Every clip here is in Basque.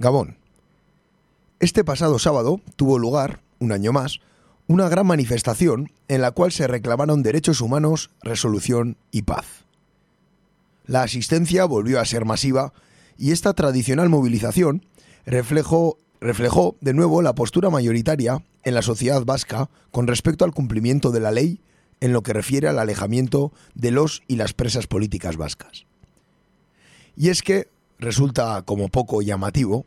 Gabón. Este pasado sábado tuvo lugar, un año más, una gran manifestación en la cual se reclamaron derechos humanos, resolución y paz. La asistencia volvió a ser masiva y esta tradicional movilización reflejó, reflejó de nuevo la postura mayoritaria en la sociedad vasca con respecto al cumplimiento de la ley en lo que refiere al alejamiento de los y las presas políticas vascas. Y es que resulta como poco llamativo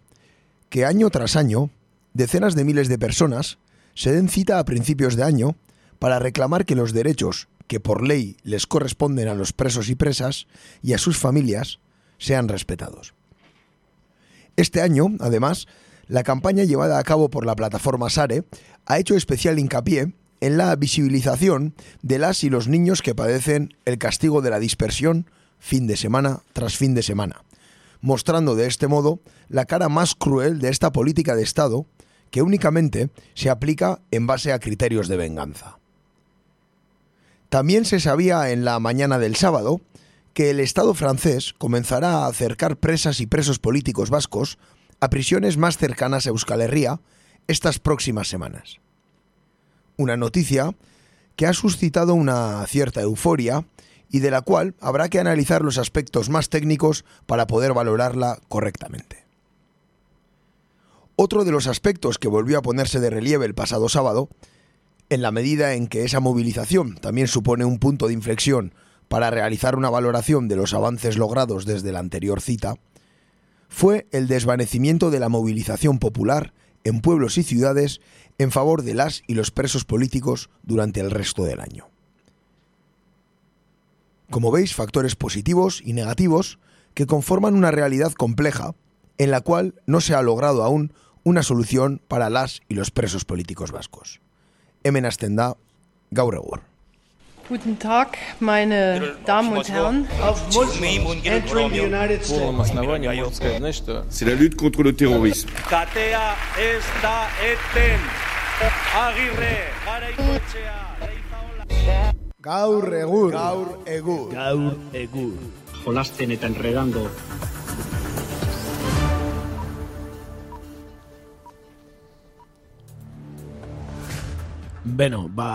que año tras año decenas de miles de personas se den cita a principios de año para reclamar que los derechos que por ley les corresponden a los presos y presas y a sus familias sean respetados. Este año, además, la campaña llevada a cabo por la plataforma SARE ha hecho especial hincapié en la visibilización de las y los niños que padecen el castigo de la dispersión fin de semana tras fin de semana, mostrando de este modo la cara más cruel de esta política de Estado que únicamente se aplica en base a criterios de venganza. También se sabía en la mañana del sábado que el Estado francés comenzará a acercar presas y presos políticos vascos a prisiones más cercanas a Euskal Herria estas próximas semanas. Una noticia que ha suscitado una cierta euforia y de la cual habrá que analizar los aspectos más técnicos para poder valorarla correctamente. Otro de los aspectos que volvió a ponerse de relieve el pasado sábado, en la medida en que esa movilización también supone un punto de inflexión para realizar una valoración de los avances logrados desde la anterior cita, fue el desvanecimiento de la movilización popular en pueblos y ciudades en favor de las y los presos políticos durante el resto del año. Como veis, factores positivos y negativos que conforman una realidad compleja en la cual no se ha logrado aún una solución para las y los presos políticos vascos. Hemen hasten da gaur egur. Guten Tag, meine Damen und Herren. Entering the United States. C'est la lutte contre le terrorisme. Katea ez da eten. Agirre, garaikoetxea, leizaola. Gaur egur. Gaur egur. Gaur egur. Jolasten eta enredando. Beno, ba,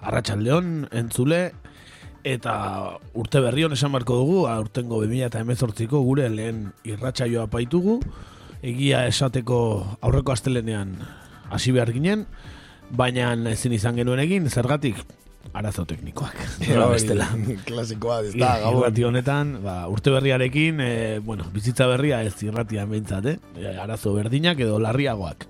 arratsaldeon entzule, eta urte berri hon esan barko dugu, aurtengo 2018ko gure lehen irratsaioa paitugu, egia esateko aurreko astelenean hasi behar ginen, baina ezin izan genuen egin, zergatik arazo teknikoak. Nola bestela. Klasikoa, ez da, gabon. Irrati honetan, ba, urte berriarekin, e, bueno, bizitza berria ez irratian behintzat, eh? E, arazo berdinak edo larriagoak.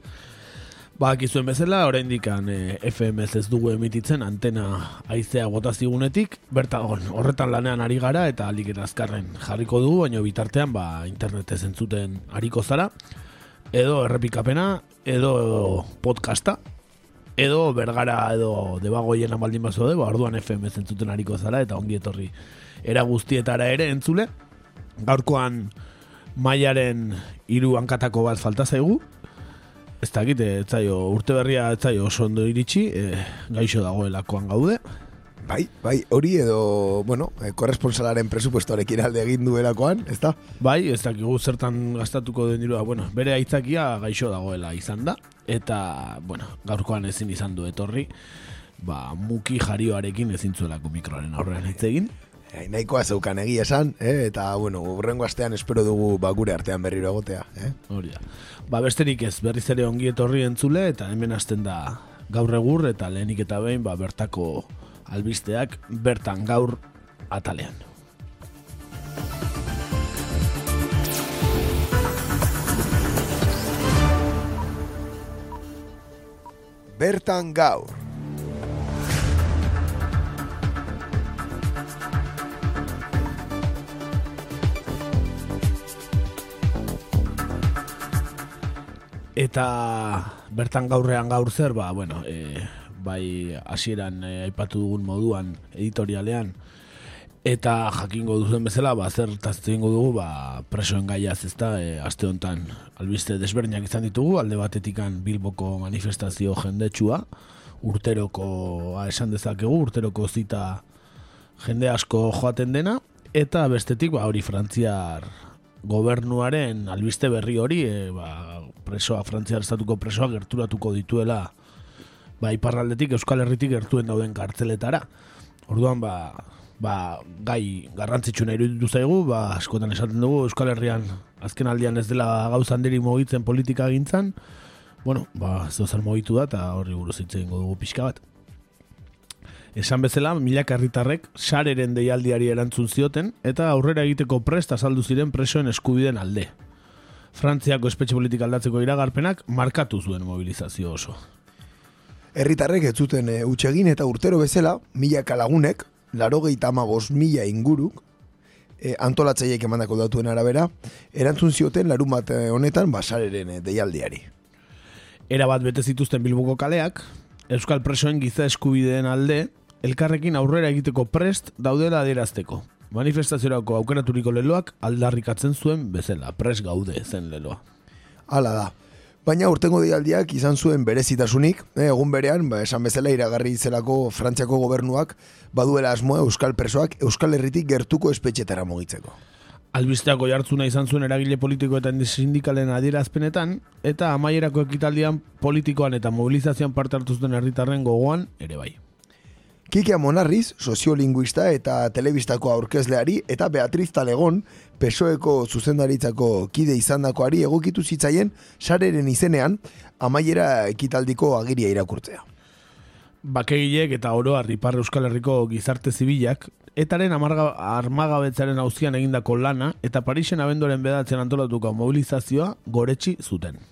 Ba, akizuen bezala, oraindik e, FMS ez dugu emititzen antena aizea botazigunetik, bertan horretan lanean ari gara eta alik eta azkarren jarriko dugu, baina bitartean ba, internetez entzuten ariko zara, edo errepikapena, edo podcasta, edo bergara edo debagoien amaldin bazo de, orduan FM entzuten ariko zara eta ongi etorri era guztietara ere entzule. Gaurkoan mailaren hiru hankatako bat falta zaigu. Ez dakit, ez zaio, urte berria ez zaio oso ondo iritsi, e, gaixo dagoelakoan gaude. Bai, bai, hori edo, bueno, eh, korresponsalaren presupuestoarekin alde egin duelakoan, ez da? Bai, ez dakigu zertan gastatuko den dirua, bueno, bere aitzakia gaixo dagoela izan da, eta, bueno, gaurkoan ezin izan du etorri, ba, muki jarioarekin ezin zuelako mikroaren aurrean hitz egin. Eh, nahikoa zeukan egia esan, eh? eta, bueno, urrengo astean espero dugu ba, gure artean berriro egotea. Eh? Hori da. Ba, besterik ez, berriz ere ongi etorri entzule, eta hemen hasten da gaur egur, eta lehenik eta behin, ba, bertako albisteak bertan gaur atalean. Bertan gaur. Eta bertan gaurrean gaur zer, ba, bueno, e, bai hasieran e, aipatu dugun moduan editorialean, eta jakingo duzen bezala, ba, zer taztengo dugu, ba, presoen gaiaz ez da, e, aste honetan albiste desberdinak izan ditugu, alde batetikan Bilboko manifestazio jendetsua, urteroko esan dezakegu, urteroko zita jende asko joaten dena, eta bestetik, ba, hori frantziar gobernuaren albiste berri hori, e, ba, presoa, frantziar estatuko presoa gerturatuko dituela ba, iparraldetik, Euskal Herritik gertuen dauden kartzeletara. Orduan, ba, ba, gai garrantzitsu nahi iruditu zaigu, ba, askotan esaten dugu Euskal Herrian azken aldian ez dela gauza handiri mogitzen politika gintzan, bueno, ba, ez zer mogitu da, eta horri buruz itzen dugu pixka bat. Esan bezala, milak herritarrek sareren deialdiari erantzun zioten, eta aurrera egiteko prest azaldu ziren presoen eskubiden alde. Frantziako espetxe politika aldatzeko iragarpenak markatu zuen mobilizazio oso. Herritarrek ez zuten e, utxegin eta urtero bezala, mila kalagunek, laro gehieta mila inguruk, e, antolatzaiek emandako datuen arabera, erantzun zioten larun bat e, honetan basareren e, deialdiari. Era bat bete zituzten bilboko kaleak, Euskal Presoen giza eskubideen alde, elkarrekin aurrera egiteko prest daudela adierazteko. Manifestaziorako aukeraturiko leloak aldarrikatzen zuen bezala, pres gaude zen leloa. Hala da, Baina urtengo dialdiak izan zuen berezitasunik, eh, egun berean, ba, esan bezala iragarri zelako Frantziako gobernuak baduela asmoa Euskal Presoak Euskal Herritik gertuko espetxetara mugitzeko. Albisteako jartzuna izan zuen eragile politiko eta sindikalen adierazpenetan, eta amaierako ekitaldian politikoan eta mobilizazioan parte hartu zuten herritarren gogoan ere bai. Kike Monarriz, soziolinguista eta telebistako aurkezleari, eta Beatriz Talegon, pesoeko zuzendaritzako kide izandakoari egokitu zitzaien sareren izenean, amaiera ekitaldiko agiria irakurtzea. Bakegilek eta oro Ipar Euskal Herriko gizarte zibilak, etaren amarga, armagabetzaren hauzian egindako lana, eta Parisen abendoren bedatzen antolatuko mobilizazioa goretsi zuten.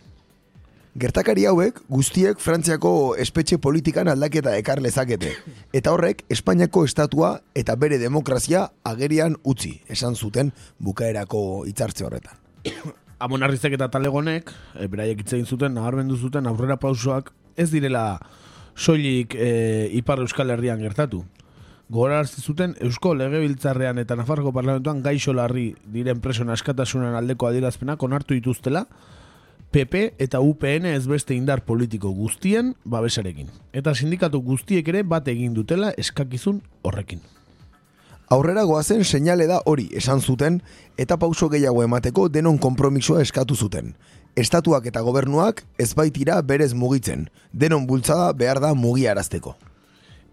Gertakari hauek guztiek Frantziako espetxe politikan aldaketa ekar lezakete. Eta horrek Espainiako estatua eta bere demokrazia agerian utzi, esan zuten bukaerako hitzartze horretan. Amonarrizek eta talegonek, e, beraiek itzein zuten, nabarmendu zuten aurrera pausoak, ez direla soilik e, Ipar Euskal Herrian gertatu. Gora zuten Eusko Legebiltzarrean eta Nafarroko Parlamentuan gaixo larri diren preso askatasunan aldeko adierazpenak onartu dituztela, PP eta UPN ez beste indar politiko guztien babesarekin. Eta sindikatu guztiek ere bat egin dutela eskakizun horrekin. Aurrera goazen seinale da hori esan zuten eta pauso gehiago emateko denon konpromisoa eskatu zuten. Estatuak eta gobernuak ez baitira berez mugitzen, denon bultzada behar da mugiarazteko.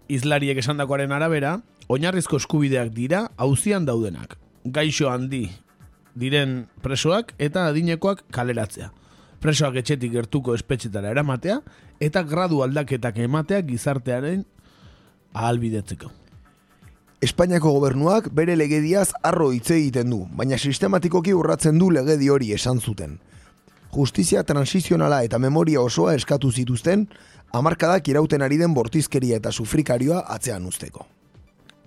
Izlariek esandakoaren arabera, oinarrizko eskubideak dira hauzian daudenak. Gaixo handi diren presoak eta adinekoak kaleratzea presoak etxetik gertuko espetxetara eramatea, eta gradu aldaketak ematea gizartearen ahalbidetzeko. Espainiako gobernuak bere legediaz arro hitz egiten du, baina sistematikoki urratzen du legedi hori esan zuten. Justizia transizionala eta memoria osoa eskatu zituzten, hamarkadak irauten ari den bortizkeria eta sufrikarioa atzean usteko.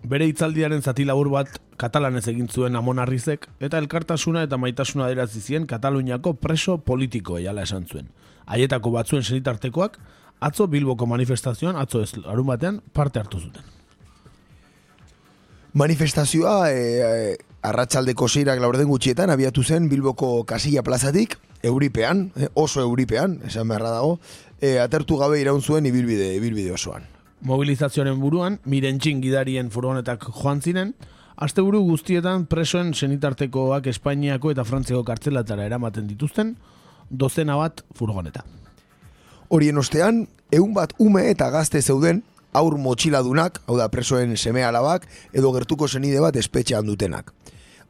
Bere hitzaldiaren zati labur bat katalanez egin zuen amonarrizek eta elkartasuna eta maitasuna aderazi zien Kataluniako preso politiko eiala esan zuen. Haietako batzuen senitartekoak atzo Bilboko manifestazioan atzo ez larun batean parte hartu zuten. Manifestazioa e, e, arratsaldeko seirak laurden gutxietan abiatu zen Bilboko kasilla plazatik, euripean, e, oso euripean, esan beharra dago, e, atertu gabe iraun zuen ibilbide, ibilbide osoan mobilizazioaren buruan, mirentxin gidarien furgonetak joan ziren, asteburu guztietan presoen senitartekoak Espainiako eta Frantziako kartzelatara eramaten dituzten, dozena bat furgoneta. Horien ostean, egun bat ume eta gazte zeuden, aur motxiladunak, hau da presoen seme alabak, edo gertuko zenide bat espetxean dutenak.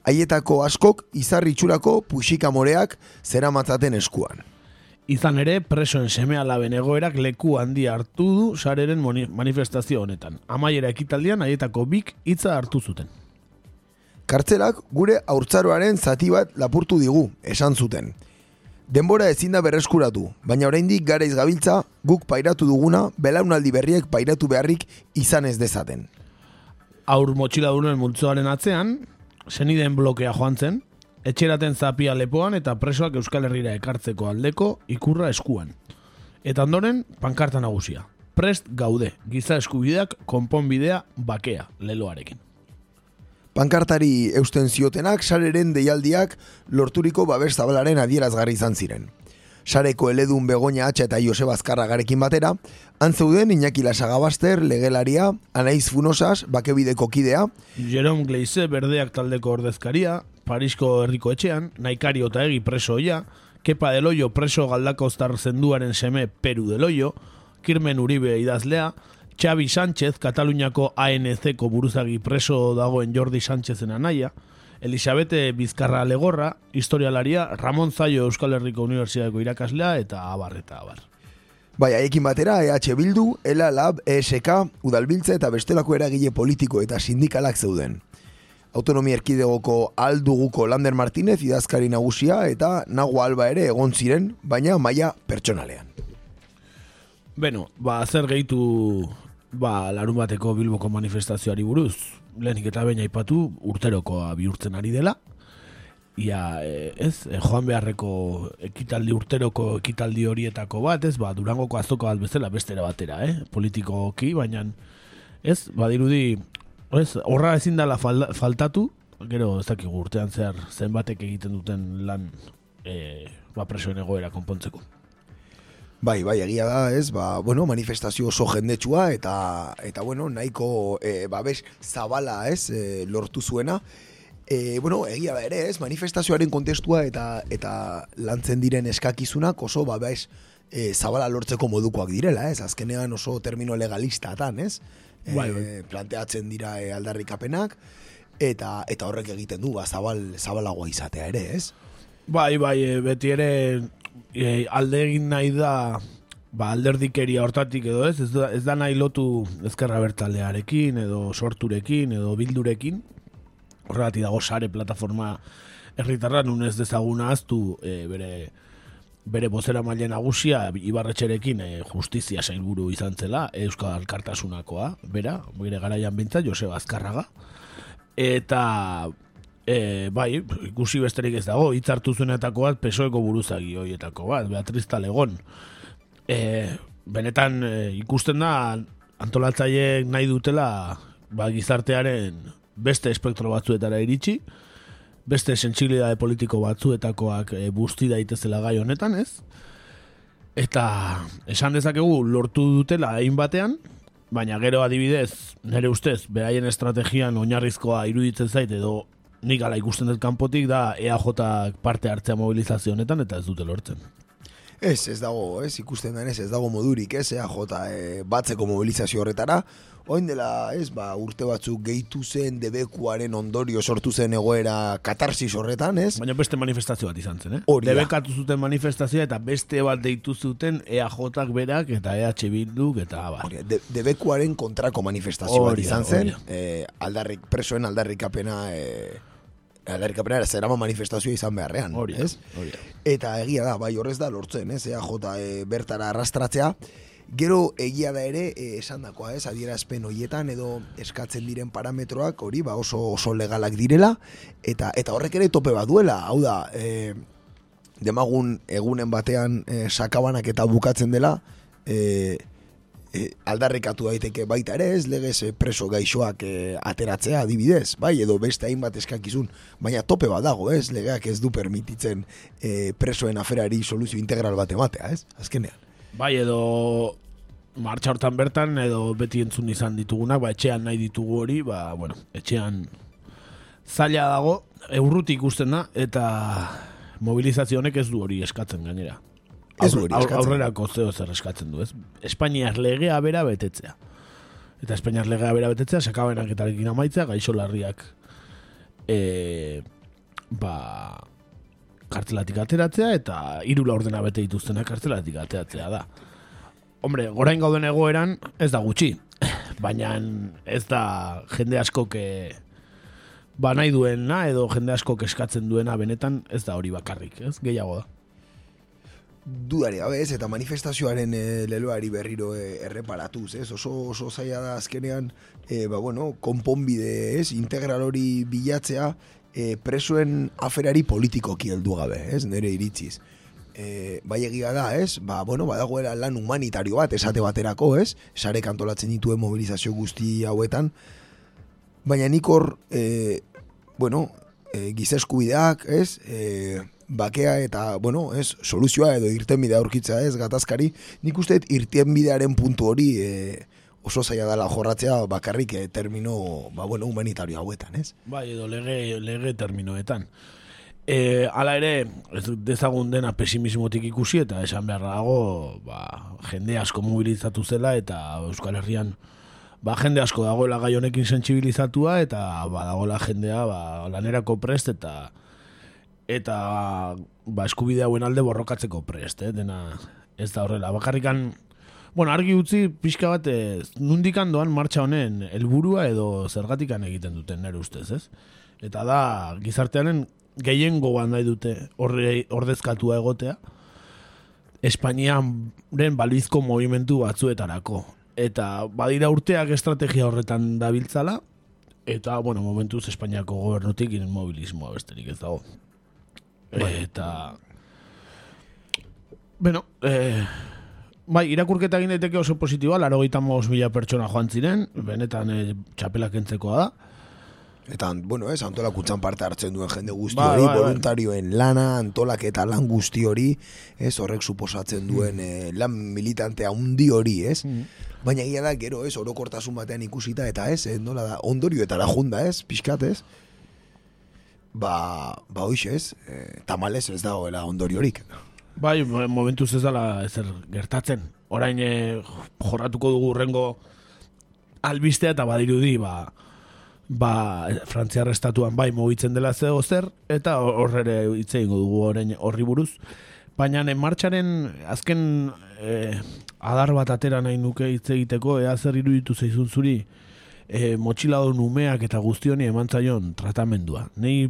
Haietako askok, izarri txurako puxika moreak zera matzaten eskuan. Izan ere, presoen seme alaben egoerak leku handi hartu du sareren manifestazio honetan. Amaiera ekitaldian haietako bik hitza hartu zuten. Kartzelak gure aurtzaroaren zati bat lapurtu digu, esan zuten. Denbora ezin da berreskuratu, baina oraindik garaiz gabiltza guk pairatu duguna belaunaldi berriek pairatu beharrik izan ez dezaten. Aur motxila duen multzoaren atzean, zeniden blokea joan zen, etxeraten zapia lepoan eta presoak Euskal Herrira ekartzeko aldeko ikurra eskuan. Eta ondoren, pankarta nagusia. Prest gaude, giza eskubideak, konponbidea, bakea, leloarekin. Pankartari eusten ziotenak, sareren deialdiak lorturiko babes zabalaren adierazgarri izan ziren. Sareko eledun begonia atxa eta Joseba Azkarra garekin batera, antzeuden Iñaki Lasagabaster, legelaria, Anaiz Funosas, bakebideko kidea, Jerome Gleize, berdeak taldeko ordezkaria, Parisko herriko etxean, naikario eta egi preso ia, Kepa Deloio preso galdako ztar zenduaren seme Peru Deloio, Kirmen Uribe idazlea, Xavi Sánchez, Kataluniako ANC-ko buruzagi preso dagoen Jordi Sánchezen anaia, Elisabete Bizkarra Legorra, historialaria, Ramon Zaio Euskal Herriko Unibertsitateko irakaslea eta abar eta abar. Bai, haiekin batera, EH Bildu, ELA Lab, ESK, Udalbiltza eta bestelako eragile politiko eta sindikalak zeuden. Autonomia erkidegoko alduguko Lander Martínez idazkari nagusia eta nago alba ere egon ziren, baina maila pertsonalean. Beno, ba, zer gehitu ba, larun bateko Bilboko manifestazioari buruz, lehenik eta baina aipatu urterokoa bihurtzen ari dela, ia, e, ez, e, joan beharreko ekitaldi urteroko ekitaldi horietako bat, ez, ba, durangoko azoko bat bezala bestera batera, eh, politikoki, baina, ez, badirudi, ez, horra ezin dela faltatu, gero ez dakigu urtean zehar zenbatek egiten duten lan e, ba, presoen egoera konpontzeko. Bai, bai, egia da, ez, ba, bueno, manifestazio oso jendetsua eta, eta bueno, nahiko e, babes zabala, ez, e, lortu zuena, E, bueno, egia da ere, ez, manifestazioaren kontestua eta eta lantzen diren eskakizunak oso ba bez, e, zabala lortzeko modukoak direla, ez? Azkenean oso termino legalistatan, ez? Bai, bai. planteatzen dira e, aldarrikapenak eta eta horrek egiten du ba zabal zabalagoa izatea ere, ez? Bai, bai, e, beti ere e, alde egin nahi da ba, alderdikeria hortatik edo ez, ez da, ez da nahi lotu ezkerra bertaldearekin edo sorturekin edo bildurekin, horregati dago sare plataforma herritarra nun ez dezaguna aztu e, bere bere bozera maile nagusia Ibarretxerekin e, justizia sailburu izan zela Euskal Alkartasunakoa, bera, bere garaian bintza, Joseba Azkarraga. Eta e, bai, ikusi besterik ez dago, hitzartu zuenetako bat pesoeko buruzagi hoietako bat, Beatriz Talegon. E, benetan e, ikusten da antolatzaileek nahi dutela ba, gizartearen beste espektro batzuetara iritsi, beste sentsibilidade politiko batzuetakoak e, busti daitezela gai honetan, ez? Eta esan dezakegu lortu dutela egin batean, baina gero adibidez, nire ustez, beraien estrategian oinarrizkoa iruditzen zait edo nik ala ikusten dut kanpotik da EAJ parte hartzea mobilizazio honetan eta ez dute lortzen. Ez, ez dago, ez, ikusten denez, ez dago modurik, ez, EAJ e, batzeko mobilizazio horretara, Oin dela, ez, ba, urte batzuk gehitu zen debekuaren ondorio sortu zen egoera katarsis horretan, ez? Baina beste manifestazio bat izan zen, eh? Debekatu zuten manifestazioa eta beste bat deitu zuten EAJak berak eta EH Bilduk eta ba. de, debekuaren kontrako manifestazio bat izan zen, eh, aldarrik, presoen aldarrikapena... Eh, Aldarrikapena era zerama manifestazioa izan beharrean, ez? Eta egia da, bai horrez da lortzen, ez? EAJ e, bertara arrastratzea, Gero egia da ere, e, esan dakoa, ez, adierazpen hoietan edo eskatzen diren parametroak hori ba oso oso legalak direla eta eta horrek ere tope bat duela. Hau da, e, demagun egunen batean e, sakabanak eta bukatzen dela, e, e, aldarrikatu daiteke baita ere, ez legez e, preso gaixoak e, ateratzea adibidez, bai, edo beste hainbat eskakizun, baina tope bat dago, ez, legeak ez du permititzen e, presoen aferari soluzio integral bat ematea, ez, azkenean. Bai, edo martxa hortan bertan, edo beti entzun izan ditugunak, ba, etxean nahi ditugu hori, ba, bueno, etxean zaila dago, eurrutik ikusten da, eta mobilizazio honek ez du hori eskatzen gainera. Ez du hori eskatzen. Aurrerako zeo zer eskatzen du, ez? Espainiar legea bera betetzea. Eta Espainiar legea bera betetzea, sakabenak eta amaitzea, gaixo larriak e, ba, kartzelatik ateratzea eta hiru ordena bete dituztenak kartzelatik ateratzea da. Hombre, gorain gauden egoeran ez da gutxi, baina ez da jende asko ke ba nahi duena edo jende asko eskatzen duena benetan ez da hori bakarrik, ez? Gehiago da. Dudari gabe ez, eta manifestazioaren e, leloari berriro e, erreparatuz, ez? Oso, oso zaila da azkenean, e, ba bueno, konponbide, ez? Integral hori bilatzea, e, presoen aferari politikoki heldu gabe, ez, nire iritziz. E, bai egia da, ez, ba, bueno, badagoela lan humanitario bat, esate baterako, ez, sare kantolatzen dituen mobilizazio guzti hauetan, baina nik hor, e, bueno, e, gizeskubideak, ez, e, bakea eta, bueno, ez, soluzioa edo irten bidea aurkitza, ez, gatazkari, nik uste irten bidearen puntu hori, e, oso zaila dela jorratzea bakarrik eh, termino, ba, bueno, humanitario hauetan, ez? Bai, edo lege, lege terminoetan. E, ala ere, ez dezagun dena pesimismotik ikusi eta esan behar dago, ba, jende asko mobilizatu zela eta Euskal Herrian ba, jende asko dagoela gai honekin sentsibilizatua eta ba, dagoela jendea ba, lanerako prest eta eta ba, eskubide hauen alde borrokatzeko prest, eh? dena ez da horrela. Bakarrikan, bueno, argi utzi pixka bat ez, nundikan doan martxa honen helburua edo zergatikan egiten duten nere ustez, ez? Eta da, gizartearen gehien gogoan nahi dute horre, ordezkatua egotea, Espainiaren balizko movimentu batzuetarako. Eta badira urteak estrategia horretan dabiltzala, eta, bueno, momentuz Espainiako gobernutik mobilismoa besterik ez dago. Eta... Bueno, eh, bai, irakurketa egin daiteke oso positiboa, laro mila pertsona joan ziren, benetan eh, txapelak entzekoa da. Eta, bueno, ez, antolakuntzan parte hartzen duen jende guzti Bai, hori, bai, bai. voluntarioen lana, antolak eta lan guzti hori, ez, horrek suposatzen duen eh, lan militante handi hori, ez? Baina egia da, gero, ez, orokortasun batean ikusita, eta ez, eh, nola da, ondorio eta junda, ez, pixkat, ez? Ba, ba, hoxe, ez, eh, tamalez ez dagoela ondoriorik. Bai, mo- momentuz ez dala ezer gertatzen. Orain eh, jorratuko dugu urrengo albistea eta badirudi, ba, ba, Frantziar estatuan bai mugitzen dela zego zer, eta hor ere hitz egingo dugu orain horri buruz. Baina en martxaren azken eh, adar bat atera nahi nuke hitz egiteko, ea zer iruditu zaizun zuri eh, motxiladun umeak eta guztioni eman zaion tratamendua. Nei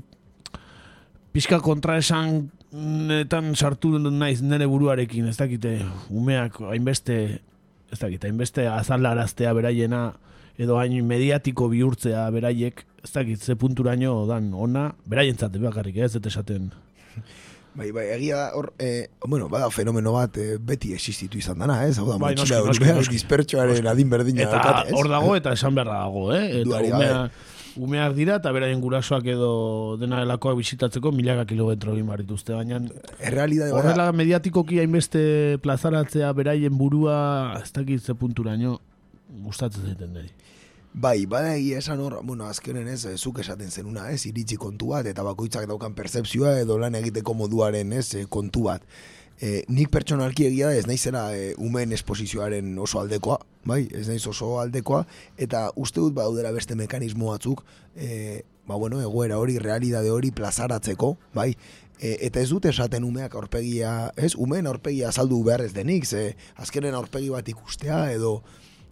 pixka kontra esan netan sartu naiz nere buruarekin, ez dakite, umeak hainbeste, ez dakite, hainbeste azalaraztea beraiena, edo hain mediatiko bihurtzea beraiek, ez dakit, ze punturaino dan ona, beraientzat bakarrik, ez dut esaten. Bai, bai, egia da, hor, eh, bueno, bada fenomeno bat eh, beti existitu izan dana, ez? Hau da, Bai, motxila umeak noski. dispertsoaren adin berdina Eta daukate, ez? hor dago eta esan beharra dago, eh? Eta gabe. umea, umeak dira eta beraien gurasoak edo dena delakoak bisitatzeko milaka kilometro egin behar dituzte, baina Errealidade bada, horrela mediatikoki hainbeste plazaratzea beraien burua ez dakit ze punturaino gustatzen zaiten niri. Bai, bada egia esan hor, bueno, azkenen ez, eh, zuk esaten zenuna, ez, iritsi kontu bat, eta bakoitzak daukan percepzioa edo lan egiteko moduaren, ez, eh, kontu bat. E, nik pertsonalki egia da, ez naizera e, umen esposizioaren oso aldekoa, bai, ez naiz oso aldekoa, eta uste dut baudela beste mekanismo batzuk, e, ba, bueno, egoera hori, realidade hori plazaratzeko, bai, e, eta ez dut esaten umeak aurpegia, ez, umeen aurpegia azaldu behar ez denik, ze azkenen aurpegi bat ikustea, edo,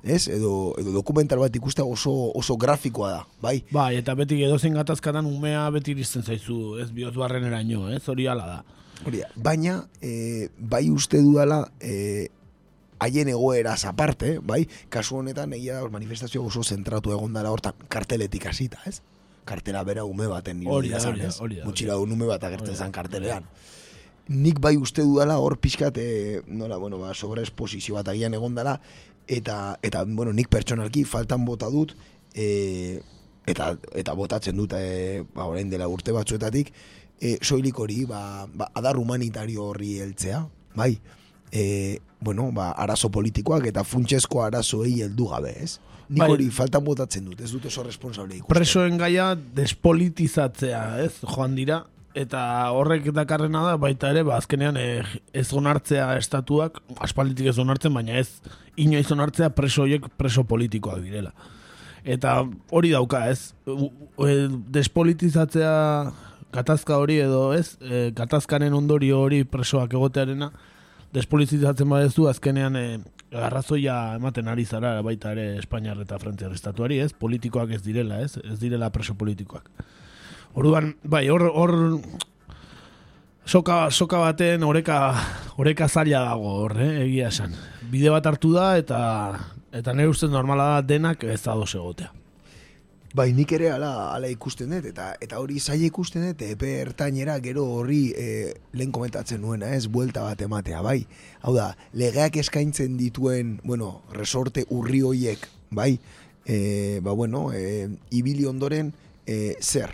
ez, edo, edo dokumental bat ikustea oso, oso grafikoa da, bai, Bai, eta beti edozein gatazkatan umea beti iristen zaizu, ez bihotz barreneraino, ez? Hori hala da. Hori baina e, bai uste dudala e, haien egoeraz aparte, bai, kasu honetan egia da manifestazio oso zentratu egon dela hortan karteletik hasita, ez? Kartela bera ume baten Hori da, hori da, hori da, ume bat agertzen zan kartelean. Nik bai uste dudala hor pixkat, e, nola, bueno, ba, sobre esposizio bat agian egon dela, eta, eta, bueno, nik pertsonalki faltan bota dut, e, eta, eta botatzen dut, e, ba, orain dela urte batzuetatik, e, soilik hori, ba, ba, adar humanitario horri heltzea, bai, e, bueno, ba, arazo politikoak eta funtsezko arazoei heldu gabe, ez? Nik Bai. hori faltan botatzen dut, ez dut oso responsable ikusten. Presoen gaia despolitizatzea, ez, joan dira, eta horrek dakarrena da, baita ere, ba, azkenean eh, ez onartzea estatuak, aspalditik ez onartzen, baina ez inoiz onartzea preso horiek preso politikoak direla. Eta hori dauka, ez, U- e, despolitizatzea gatazka hori edo, ez, e, gatazkaren ondorio hori presoak egotearena, despolitizatzen badezu, azkenean e, arrazoia ematen ari zara baita ere Espainiar eta Frantziar estatuari, ez? Politikoak ez direla, ez? Ez direla preso politikoak. Orduan, bai, hor hor soka, soka baten oreka oreka zaila dago hor, eh? egia esan. Bide bat hartu da eta eta nire ustez normala da denak ez da egotea. Bai, nik ere ala, ala ikusten dut, eta eta hori zaila ikusten dut, epe ertainera gero horri e, lehen komentatzen nuena, ez, buelta bat ematea, bai. Hau da, legeak eskaintzen dituen, bueno, resorte urri hoiek, bai, e, ba bueno, e, ibili ondoren, e, zer,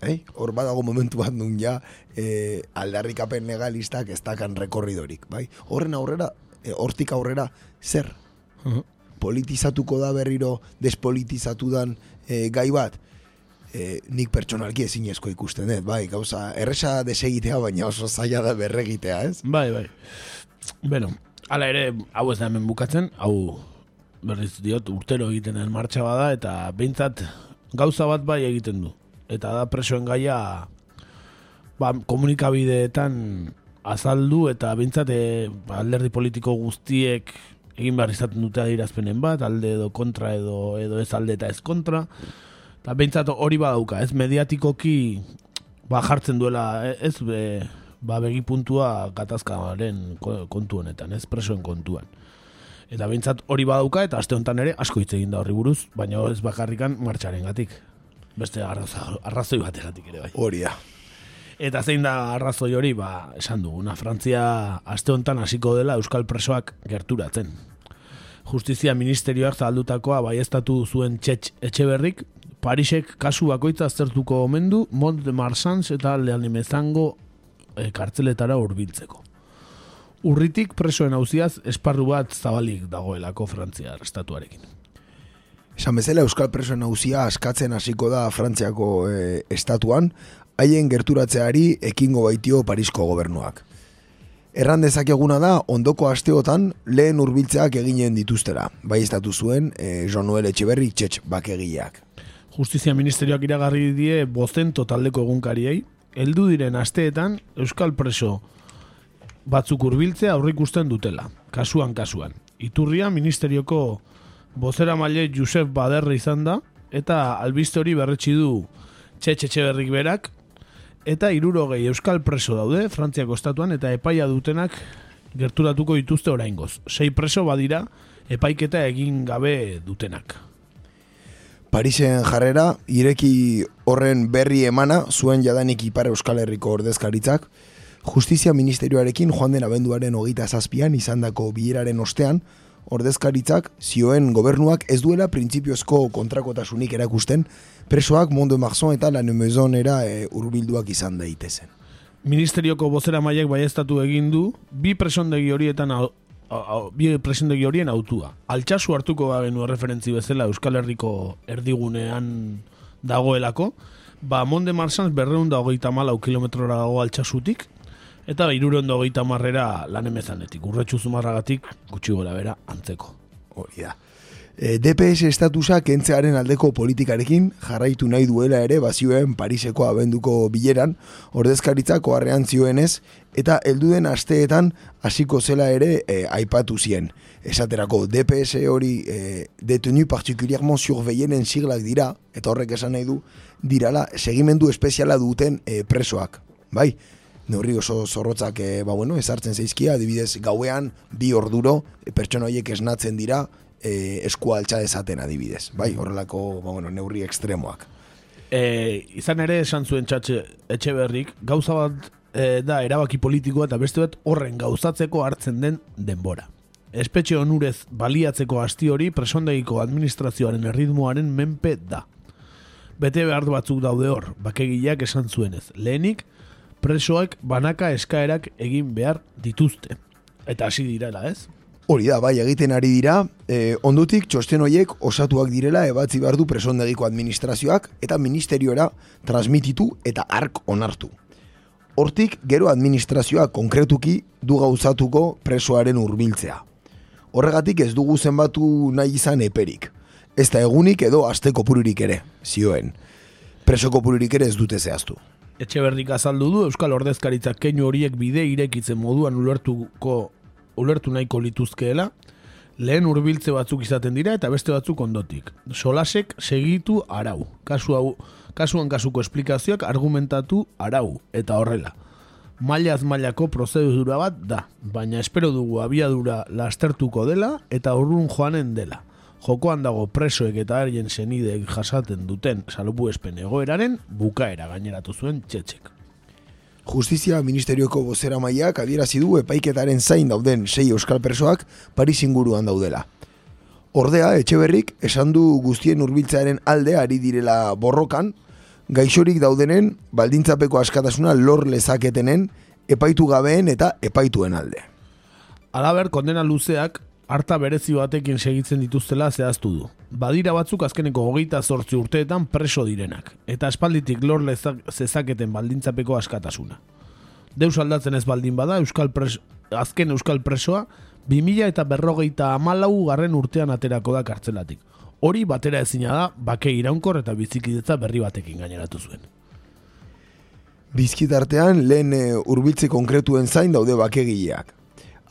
Bai? Hor badago momentu bat nun ja e, aldarrikapen legalistak ez dakan rekorridorik, bai? Horren aurrera, e, hortik aurrera, zer? politizatuko da berriro despolitizatu dan e, gai bat, e, nik pertsonalki ezinezko ikusten dut, bai, gauza, erresa desegitea, baina oso zaila da berregitea, ez? Bai, bai. Bueno, ala ere, hau ez da hemen bukatzen, hau berriz diot, urtero egiten den martxa bada, eta behintzat gauza bat bai egiten du. Eta da presoen gaia ba, komunikabideetan azaldu eta behintzat e, alderdi politiko guztiek egin behar izaten dute adirazpenen bat, alde edo kontra edo, edo ez alde eta ez kontra. Eta behintzat hori badauka, ez mediatikoki ba, jartzen duela, e, ez be, ba, begi puntua gatazkaren kontu honetan, ez presoen kontuan. Eta behintzat hori badauka eta aste honetan ere asko hitz egin da horri buruz, baina ez bakarrikan martxaren gatik. Beste arrazo, arrazoi bategatik ere bai. Hori da. Eta zein da arrazoi hori, ba, esan duguna, Frantzia aste honetan hasiko dela Euskal Presoak gerturatzen. Justizia Ministerioak zaldutakoa baiestatu zuen txetx etxeberrik, Parisek kasu bakoitza aztertuko omendu Mont de Marsans eta Lean Emezango e, kartzeletara hurbiltzeko. Urritik presoen hauziaz esparru bat zabalik dagoelako Frantzia estatuarekin. Esan bezala Euskal presoen hauzia askatzen hasiko da Frantziako e, estatuan, haien gerturatzeari ekingo baitio Parisko gobernuak. Erran dezakeguna da, ondoko asteotan lehen hurbiltzeak eginen dituztera, bai estatu zuen e, Jean Noel Etxeberri txetx bakegileak. Justizia Ministerioak iragarri die bozento taldeko egunkariei, heldu diren asteetan Euskal Preso batzuk hurbiltzea aurrikusten dutela, kasuan kasuan. Iturria Ministerioko bozera maile Josef Baderra izan da, eta albiste hori berretsi du txetxe berrik berak, eta irurogei Euskal Preso daude, Frantziako estatuan, eta epaia dutenak gerturatuko dituzte oraingoz. Sei preso badira, epaiketa egin gabe dutenak. Parisen jarrera, ireki horren berri emana, zuen jadanik ipar Euskal Herriko ordezkaritzak, Justizia Ministerioarekin joan den abenduaren hogeita zazpian izandako bileraren ostean, ordezkaritzak zioen gobernuak ez duela printzipiozko kontrakotasunik erakusten, presoak Mondo Marzon eta La Nemezonera e, urbilduak izan daitezen. Ministerioko bozera maiek baiestatu egin du, bi presondegi horietan bi presindegi horien autua. Altxasu hartuko genuen referentzi bezala Euskal Herriko erdigunean dagoelako, ba Monde Marsans berreun da hogeita malau kilometrora dago altxasutik, eta irureun da hogeita marrera lan emezanetik. Urretxu zumarragatik gutxi gora bera antzeko. Hori da. E, DPS estatusa kentzearen aldeko politikarekin jarraitu nahi duela ere bazioen Pariseko abenduko bileran, ordezkaritzako harrean zioenez, eta helduden asteetan hasiko zela ere e, aipatu zien. Esaterako DPS hori e, detenu partikuliarmon surveienen siglak dira, eta horrek esan nahi du, dirala segimendu espeziala duten e, presoak. Bai, neurri oso zorrotzak e, ba, bueno, ezartzen zeizkia, adibidez gauean bi orduro e, pertsona horiek esnatzen dira, e, eskua altxa dezaten adibidez. Bai, horrelako ba, bueno, neurri ekstremoak. E, izan ere esan zuen txatxe etxe berrik, gauza bat e, da erabaki politikoa eta beste bat horren gauzatzeko hartzen den denbora. Espetxe onurez baliatzeko asti hori presondegiko administrazioaren erritmoaren menpe da. Bete behar batzuk daude hor, bakegileak esan zuenez. Lehenik, presoak banaka eskaerak egin behar dituzte. Eta hasi direla, ez? Hori da, bai, egiten ari dira, e, ondutik txosten horiek osatuak direla ebatzi behar du presondegiko administrazioak eta ministerioera transmititu eta ark onartu. Hortik, gero administrazioa konkretuki du gauzatuko presoaren hurbiltzea. Horregatik ez dugu zenbatu nahi izan eperik. Ez da egunik edo asteko pururik ere, zioen. Presoko pururik ere ez dute zehaztu. Etxe berdik azaldu du Euskal Ordezkaritzak keinu horiek bide irekitzen moduan ulertuko ulertu nahiko lituzkeela, lehen hurbiltze batzuk izaten dira eta beste batzuk ondotik. Solasek segitu arau. Kasu hau, kasuan kasuko esplikazioak argumentatu arau eta horrela. Mailaz mailako prozedura bat da, baina espero dugu abiadura lastertuko dela eta urrun joanen dela. Jokoan dago presoek eta arien senideek jasaten duten salupu espen egoeraren bukaera gaineratu zuen txetxek. Justizia Ministerioko bozera maiak adierazi du epaiketaren zain dauden sei euskal persoak Paris inguruan daudela. Ordea, Etxeberrik esan du guztien hurbiltzearen alde ari direla borrokan, gaixorik daudenen baldintzapeko askatasuna lor lezaketenen epaitu gabeen eta epaituen alde. Alaber, kondena luzeak harta berezi batekin segitzen dituztela zehaztu du. Badira batzuk azkeneko hogeita zortzi urteetan preso direnak, eta espalditik lor zezaketen baldintzapeko askatasuna. Deus aldatzen ez baldin bada, euskal pres, azken euskal presoa, 2000 eta berrogeita amalau garren urtean aterako da kartzelatik. Hori batera ezina da, bake iraunkor eta bizikidetza berri batekin gaineratu zuen. Bizkitartean lehen e, urbiltze konkretuen zain daude bakegileak.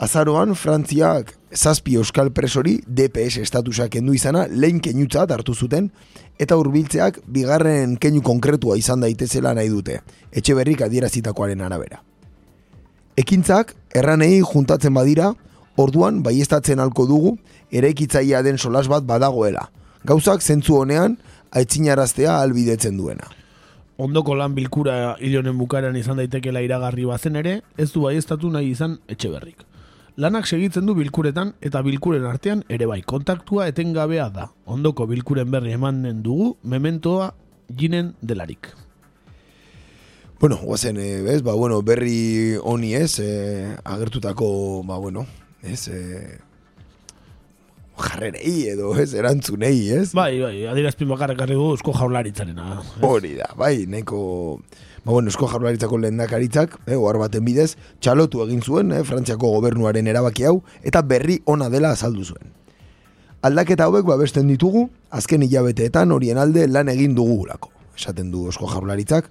Azaroan, Frantziak zazpi euskal presori DPS estatusak kendu izana lehen keinutzat hartu zuten, eta hurbiltzeak bigarren keinu konkretua izan daitezela nahi dute, etxe berrik adierazitakoaren arabera. Ekintzak, erranei juntatzen badira, orduan baiestatzen halko dugu, eraikitzailea den solas bat badagoela. Gauzak zentzu honean, aitzinaraztea albidetzen duena. Ondoko lan bilkura hilonen bukaran izan daitekela iragarri bazen ere, ez du baiestatu nahi izan etxe berrik. Lanak segitzen du bilkuretan eta bilkuren artean ere bai kontaktua etengabea da. Ondoko bilkuren berri emanen dugu mementoa ginen delarik. Bueno, guazen, e, bez, ba, bueno, berri honi ez, e, agertutako, ba, bueno, ez, e, jarrerei edo, ez, erantzunei, ez? Bai, bai, adierazpin bakarrik harri du eusko jaurlaritzarena. Hori da, bai, nahiko, ba, bueno, esko jaurlaritzako lehendakaritzak, eh, ohar baten bidez, txalotu egin zuen, eh, Frantziako gobernuaren erabaki hau, eta berri ona dela azaldu zuen. Aldaketa hauek babesten ditugu, azken hilabeteetan horien alde lan egin dugulako, esaten du esko jaurlaritzak,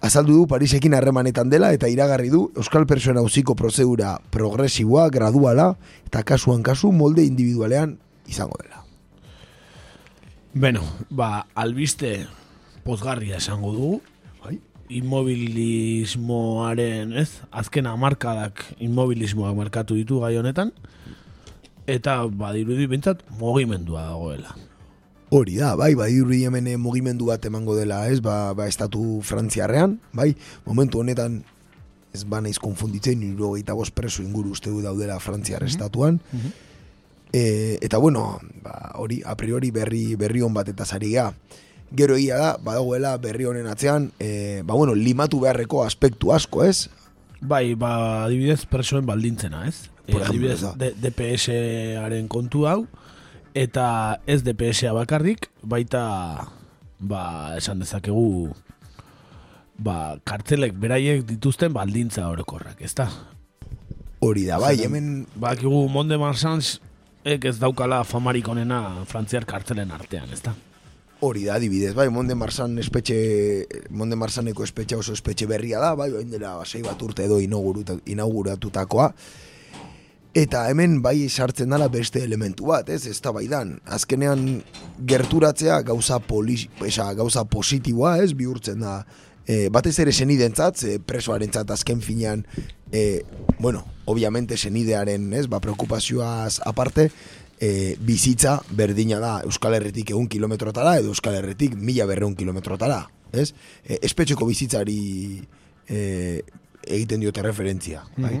azaldu du Parisekin harremanetan dela eta iragarri du Euskal Persoen hauziko prozedura progresiboa, graduala eta kasuan kasu molde individualean izango dela. Beno, ba, albiste pozgarria esango dugu. Immobilismoaren, ez? Azken amarkadak immobilismoak markatu ditu gai honetan. Eta, badirudi bintzat, mogimendua dagoela. Hori da, bai, bai, hemen eh, mugimendu bat emango dela, ez, ba, ba estatu frantziarrean, bai, momentu honetan, ez ba naiz konfunditzen, niro eta bost preso inguru uste du daudela frantziar estatuan, e, eta bueno, ba, hori, a priori berri, berri hon bat eta zariga, gero egia da, badagoela berri honen atzean, e, ba bueno, limatu beharreko aspektu asko, ez, Bai, ba, adibidez, presoen baldintzena, ez? Por Eh, ejemplo, adibidez, da. D- DPS-aren kontu hau, eta ez DPS-a bakarrik, baita, ba, esan dezakegu, ba, kartzelek beraiek dituzten baldintza orokorrak, ezta? hori da, bai, hemen, Bakigu Monde Marsans ek ez daukala famarik onena frantziar kartzelen artean, ezta? Hori da, adibidez, bai, Monde Marsan espetxe, Monde Marsaneko espetxe oso espetxe berria da, bai, bain dela sei bat urte edo inauguratutakoa. Eta hemen bai sartzen dala beste elementu bat, ez, ez da baidan. Azkenean gerturatzea gauza, poli, esa, gauza positiboa, ez, bihurtzen da. E, batez ere senidentzat, ze presoarentzat azken finean, e, bueno, obviamente senidearen, ez, ba, preokupazioaz aparte, e, bizitza berdina da Euskal Herritik egun kilometrotara edo Euskal Herritik mila berreun kilometrotara, ez? E, espetxeko bizitzari e, egiten diote referentzia, bai?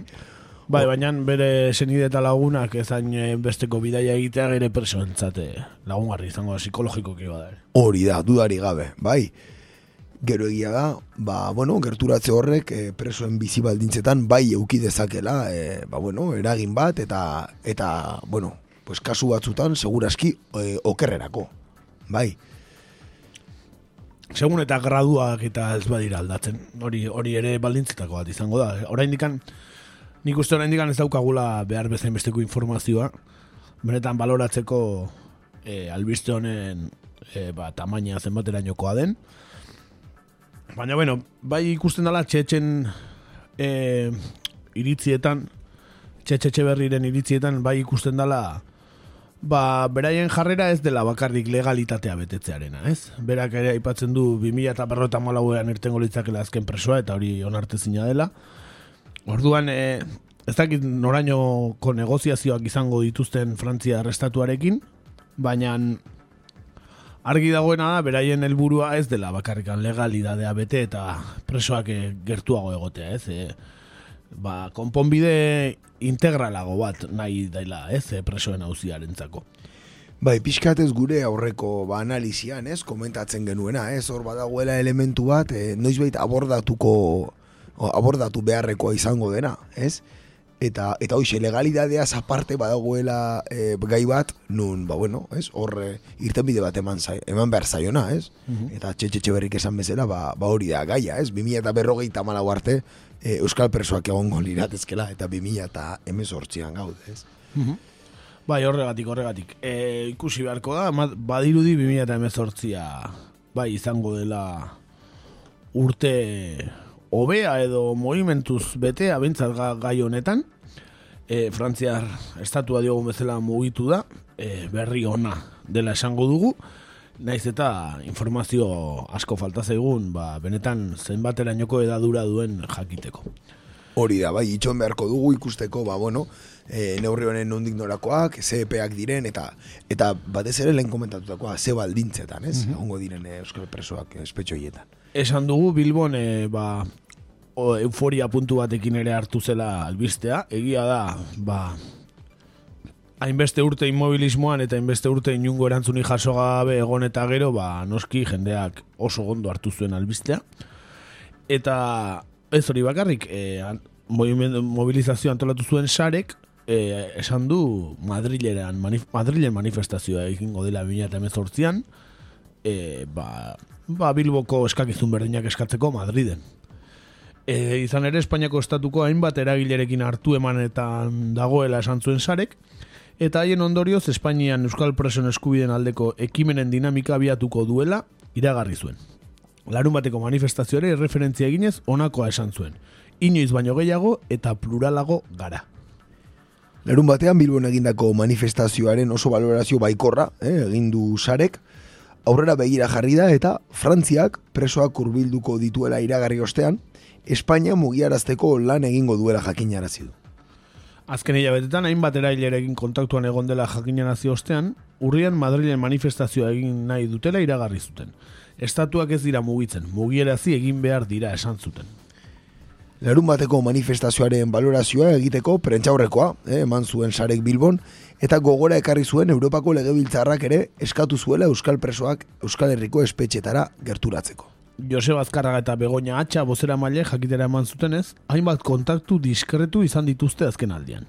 Bai, baina bere senide eta lagunak ezain eh, besteko bidaia egitea gere presoentzat eh, lagungarri izango psikologikoki bada. Hori da, dudari gabe, bai? Gero egia da, ba, bueno, gerturatze horrek e, presoen bizi baldintzetan bai euki dezakela, e, ba, bueno, eragin bat eta, eta bueno, pues kasu batzutan seguraski e, okerrerako, bai? Segun eta graduak eta ez badira aldatzen. Hori hori ere baldintzetako bat izango da. Oraindikan nik uste oraindikan ez daukagula behar bezain besteko informazioa. Benetan baloratzeko eh, albiste honen eh, ba, tamaina zenbaterainokoa den. Baina, bueno, bai ikusten dela txetxen eh, iritzietan, txetxe berriren iritzietan, bai ikusten dela ba, beraien jarrera ez dela bakarrik legalitatea betetzearena, ez? Berak ere aipatzen du 2000 eta berrota malauean irtengo litzakela azken presoa, eta hori onartezina dela. Orduan, e, ez dakit norainoko negoziazioak izango dituzten Frantzia arrestatuarekin, baina argi dagoena da, beraien helburua ez dela bakarrikan legalidadea bete eta presoak eh, gertuago egotea, ez? E, ba, konponbide integralago bat nahi daila, ez? E, presoen hauziarentzako. Bai, pixkatez gure aurreko ba, analizian, ez, komentatzen genuena, ez, hor badagoela elementu bat, e, noizbait abordatuko, abordatu beharrekoa izango dena, ez? eta eta hoxe legalidadea aparte badagoela e, gai bat nun ba bueno es hor e, irtenbide bat eman zai, eman behar zaiona ez eta txetxe berrik esan bezala ba, ba hori da gaia ez 2054 arte e, euskal persoak egongo liratezkela eta 2018an gaude ez Bai, horregatik, horregatik. E, ikusi beharko da, badirudi 2018a bai izango dela urte hobea edo movimentuz betea bintzat ga, gai honetan. E, Frantziar estatua diogun bezala mugitu da, e, berri ona dela esango dugu, naiz eta informazio asko falta zaigun, ba, benetan zenbaterainoko edadura duen jakiteko. Hori da, bai, itxon beharko dugu ikusteko, ba, bueno, e, neurri honen nondik norakoak, CEPak diren, eta eta batez ere lehen komentatutakoa, ze baldintzetan, ez? Egongo diren e, euskal presoak espetxo hietan. Esan dugu Bilbon e, ba, o, euforia puntu batekin ere hartu zela albistea. Egia da, ba, hainbeste urte inmobilismoan eta hainbeste urte inungo erantzuni jaso gabe egon eta gero, ba, noski jendeak oso gondo hartu zuen albistea. Eta ez hori bakarrik, e, mobilizazio antolatu zuen sarek, e, esan du Madrileran, manif Madrilen manifestazioa egingo dela 2018an, e, ba, ba Bilboko eskakizun berdinak eskatzeko Madriden. E, izan ere Espainiako estatuko hainbat eragilerekin hartu emanetan dagoela esan zuen sarek, eta haien ondorioz Espainian Euskal Presoen eskubiden aldeko ekimenen dinamika abiatuko duela iragarri zuen. Larun bateko manifestazioare referentzia eginez honakoa esan zuen. Inoiz baino gehiago eta pluralago gara. Larun batean Bilbon egindako manifestazioaren oso balorazio baikorra, eh, egin du sarek, aurrera begira jarri da eta Frantziak presoak hurbilduko dituela iragarri ostean, Espainia mugiarazteko lan egingo duela jakinarazi du. Azken hilabetetan hainbat erailerekin kontaktuan egon dela jakinarazi ostean, urrian Madrilen manifestazioa egin nahi dutela iragarri zuten. Estatuak ez dira mugitzen, mugierazi egin behar dira esan zuten. Larun bateko manifestazioaren balorazioa egiteko prentxaurrekoa, eh, eman zuen sarek Bilbon, eta gogora ekarri zuen Europako legebiltzarrak ere eskatu zuela Euskal Presoak Euskal Herriko espetxetara gerturatzeko. Joseba Azkarraga eta Begoña Atxa bozera maile jakitera eman zutenez, hainbat kontaktu diskretu izan dituzte azken aldian.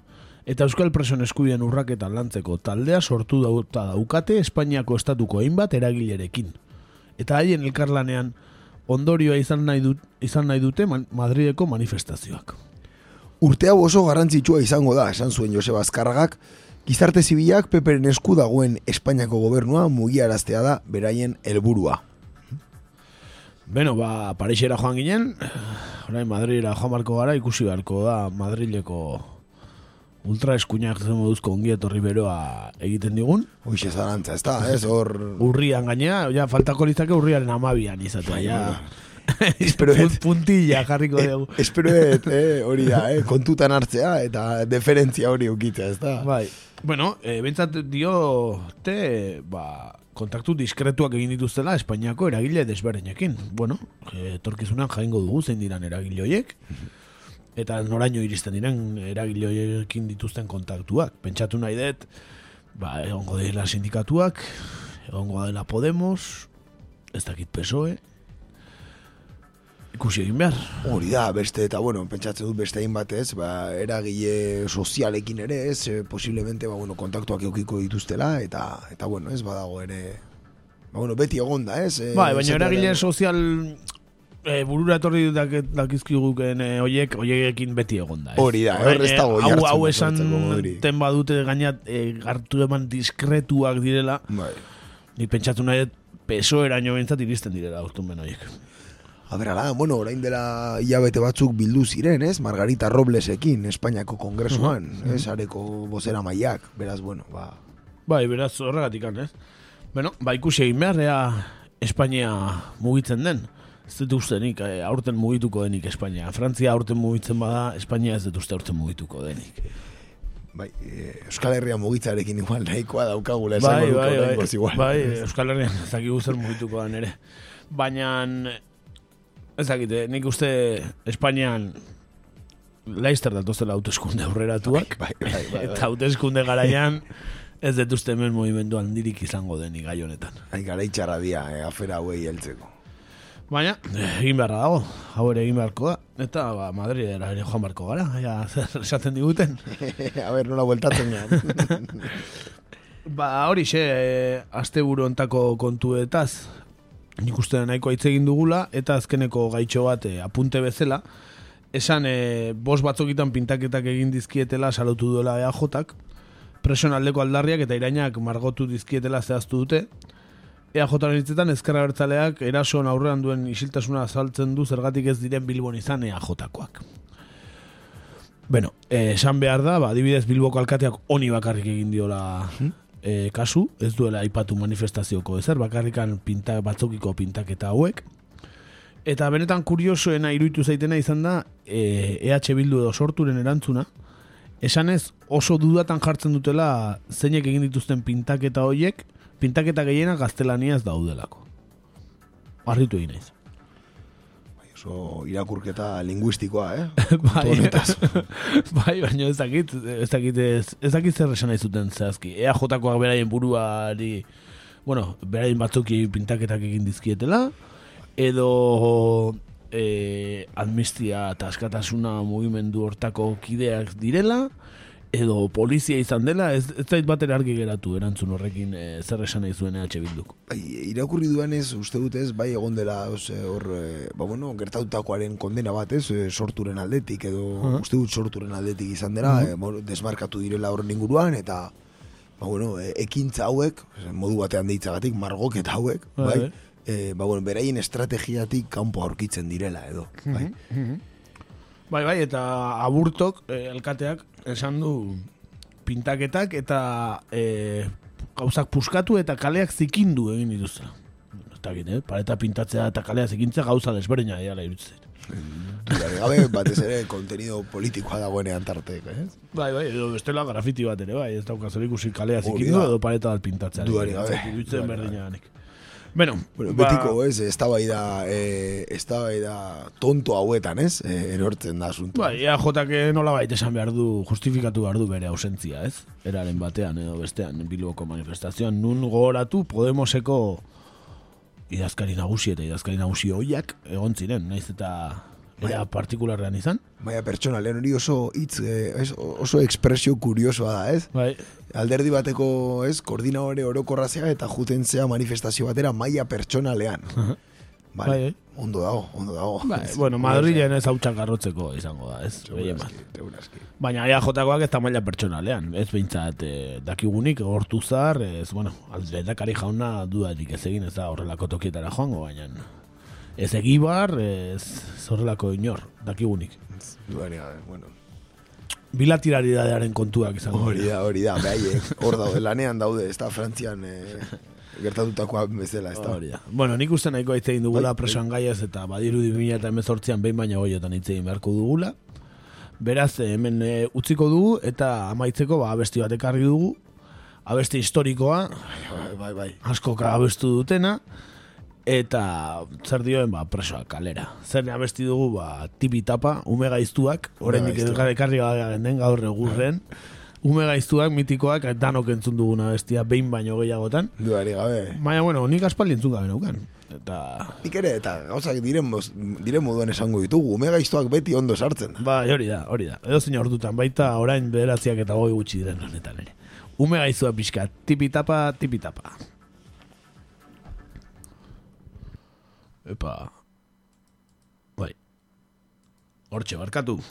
Eta Euskal Presoen eskubien urraketan lantzeko taldea sortu dauta daukate Espainiako estatuko hainbat eragilerekin. Eta haien elkarlanean ondorioa izan nahi, dut, izan nahi dute man, Madrideko manifestazioak. Urte hau oso garrantzitsua izango da, esan zuen Joseba Azkarragak, gizarte zibilak peperen esku dagoen Espainiako gobernua mugiaraztea da beraien helburua. Beno, ba, Parixera joan ginen, orain Madridera joan barko gara, ikusi beharko da Madrileko ultra eskuinak zen moduzko ongi etorri beroa egiten digun. Hoxe zarantza, ez da, ez hor... Urrian gainea, ja, faltako litzake urriaren amabian izatea, ja. Espero et. Punt- Puntilla jarriko dugu. Espero et, eh, hori da, eh, kontutan hartzea eta deferentzia hori ukitzea, ez da? Bai. Bueno, e, bentsat dio te, ba, kontaktu diskretuak egin dituztela Espainiako eragile desberdinekin. Bueno, etorkizunan jaingo dugu zein diran eragile horiek, eta noraino iristen diren eragile horiekin dituzten kontaktuak. Pentsatu nahi dut, ba, egongo dela sindikatuak, egongo dela Podemos, ez dakit PSOE, ikusi egin behar. Hori da, beste, eta bueno, pentsatzen dut beste hainbat ez, ba, eragile sozialekin ere ez, eh, posiblemente, ba, bueno, kontaktuak eukiko dituztela, eta, eta bueno, ez, badago ere, ba, bueno, beti egonda, ez? eh, Bai, baina eragile sozial e, burura etorri dak, dakizkiguken e, oiek, oiekin beti egonda. Ez? Hori da, hor ez dago Hau, hau esan ten badute gainat e, hartu eman diskretuak direla, Bai. ni pentsatu nahi peso eraino bentzat iristen direla autumen oiek. A ber, ala, bueno, orain dela hilabete batzuk bildu ziren, ez? Margarita Roblesekin, Espainiako kongresuan, ez? Areko bozera maiak, beraz, bueno, ba... Bai, beraz horregatik ez? Bueno, ba ikusi egin behar, ea Espainia mugitzen den. Ez dut ustenik, eh, aurten mugituko denik Espainia. Frantzia aurten mugitzen bada, Espainia ez dut uste aurten mugituko denik. Bai, eh, Euskal Herria mugitzarekin igual nahikoa daukagula Bai, esango duko bai, bai, oraingoz igual. bai, Euskal Herrian ez dakigu zer mugituko dan ere. Baina, ez dakite, nik uste Espainian laizter datozela hauteskunde aurreratuak. Bai, bai, bai, bai. Eta hauteskunde garaian ez dut uste hemen movimendu handirik izango denik gai honetan. Ai, garaitxarra dia, eh, afera hauei heltzeko. Baina, eh, egin beharra dago, hau ere egin beharko da. Eta, ba, Madridera ere joan barko gara, ja, zer esaten diguten. A ber, nola bueltatzen gehan. Ba, hori xe, e, aste buru ontako kontuetaz, nik uste nahiko hitz egin dugula, eta azkeneko gaitxo bat e, apunte bezala, esan e, bos batzokitan pintaketak egin dizkietela salatu duela EAJak, presion aldeko aldarriak eta irainak margotu dizkietela zehaztu dute, EAJaren hitzetan ezkerra bertzaleak erasoan aurrean duen isiltasuna azaltzen du zergatik ez diren Bilbon izan EAJkoak. Bueno, eh, esan behar da, ba, adibidez Bilboko alkateak honi bakarrik egin diola e, kasu, ez duela aipatu manifestazioko ezer, bakarrikan pinta, batzokiko pintaketa hauek. Eta benetan kuriosoena iruditu zaitena izan da e, EH Bildu edo sorturen erantzuna, esanez oso dudatan jartzen dutela zeinek egin dituzten pintaketa horiek, pintaketa gehiena gaztelaniaz daudelako. Arritu egin naiz. Oso irakurketa linguistikoa, eh? bai, bai, baina ez dakit, ez dakit, ez, ez dakit zer esan nahi zuten zehazki. Ea jotakoak beraien buruari, bueno, beraien batzuki pintaketak egin dizkietela, edo e, amnistia eta askatasuna mugimendu hortako kideak direla, edo polizia izan dela, ez, ez zait batera argi geratu erantzun horrekin e, zer esan nahi zuen EH Bilduk. Bai, irakurri duenez, uste dut ez, bai egon dela, ose, hor, eh, ba bueno, gertatutakoaren kondena bat ez, eh, sorturen aldetik, edo Aha. uste dut sorturen aldetik izan dela, eh, bueno, desmarkatu direla horren inguruan, eta, ba bueno, eh, ekintza hauek, modu batean deitzagatik, margoketa hauek, Bai, bai, bai. eh, ba bueno, beraien estrategiatik kanpo aurkitzen direla, edo, bai. Bai, bai, eta aburtok, eh, alkateak, esan du pintaketak eta eh, gauzak puskatu eta kaleak zikindu egin dituzte. Ez dakit, eh? Pareta pintatzea eta kalea zikintzea gauza desberdina dira iruditzen. Dudari gabe, batez ere, kontenido politikoa dagoenean tartek, eh? Bai, bai, edo bestela grafiti bat ere, bai, ez dauka zer ikusi kalea Hori zikindu edo pareta bat pintatzea. Dudarik gabe. Dudarik berdina danik. Bueno, ba- betiko, ez, eztabaida, eh, eztabaida tonto hauetan, ez, eh, erortzen da asunto. Bai, EAJak nola baita esan behar du, justifikatu behar du bere ausentzia, ez? Eraren batean edo bestean, Bilboko manifestazioan, nun gogoratu Podemoseko idazkari nagusi eta idazkari nagusi hoiak egon ziren, naiz eta era partikularrean izan. Baina pertsonalen hori oso hitz, eh, ez, oso ekspresio kuriosoa da, ez? Bai, Alderdi bateko, ez, koordinadore orokorrazea eta jutentzea manifestazio batera maila pertsonalean. Vale. Bai, bai. Ondo dago, ondo dago. bai, bueno, Madrilen ez hautsak arrotzeko izango da, ez? Segurazki. Baina EAJkoak ez da maila pertsonalean, ez behintzat eh, dakigunik gortuzar, ez, bueno, aldendakari jauna dudarik ez egin ez da horrelako tokietara joango, baina ez egibar, ez horrelako inor, dakigunik. Gabe, bueno. Bilateralitatearen kontuak izango Hori da, hori da, behaiek, hor daude, lanean daude, ez da Frantzian eh, gertatutakoa bezala, ez da. Hori da. Bueno, nik uste nahiko hitz egin dugula Bai, presoan gaiaz eta badiru 2018an behin baina goiotan hitz egin beharko dugula. Beraz, eh, hemen eh, utziko dugu eta amaitzeko ba, abesti bat ekarri dugu. Abesti historikoa, Bai, bai, bai. askoka abestu dutena eta zer dioen ba presoa kalera. Zer abesti dugu ba tipi tapa, ume gaiztuak, oraindik gara ekarri gabe den gaur egurren. Ume gaiztuak, mitikoak, danok entzun duguna bestia behin baino gehiagotan. Dudarik gabe. Baina, bueno, nik aspaldi entzun gabe naukan. Eta, Nik ere, eta gauzak diren, diren moduan esango ditugu, ume gaiztoak beti ondo sartzen. ba, hori da, hori da. Edo zein ordutan, baita orain bederatziak eta goi gutxi diren honetan ere. Ume gaizua pixka, tipitapa, tipitapa. Epa. Bai. Hortxe, barkatu.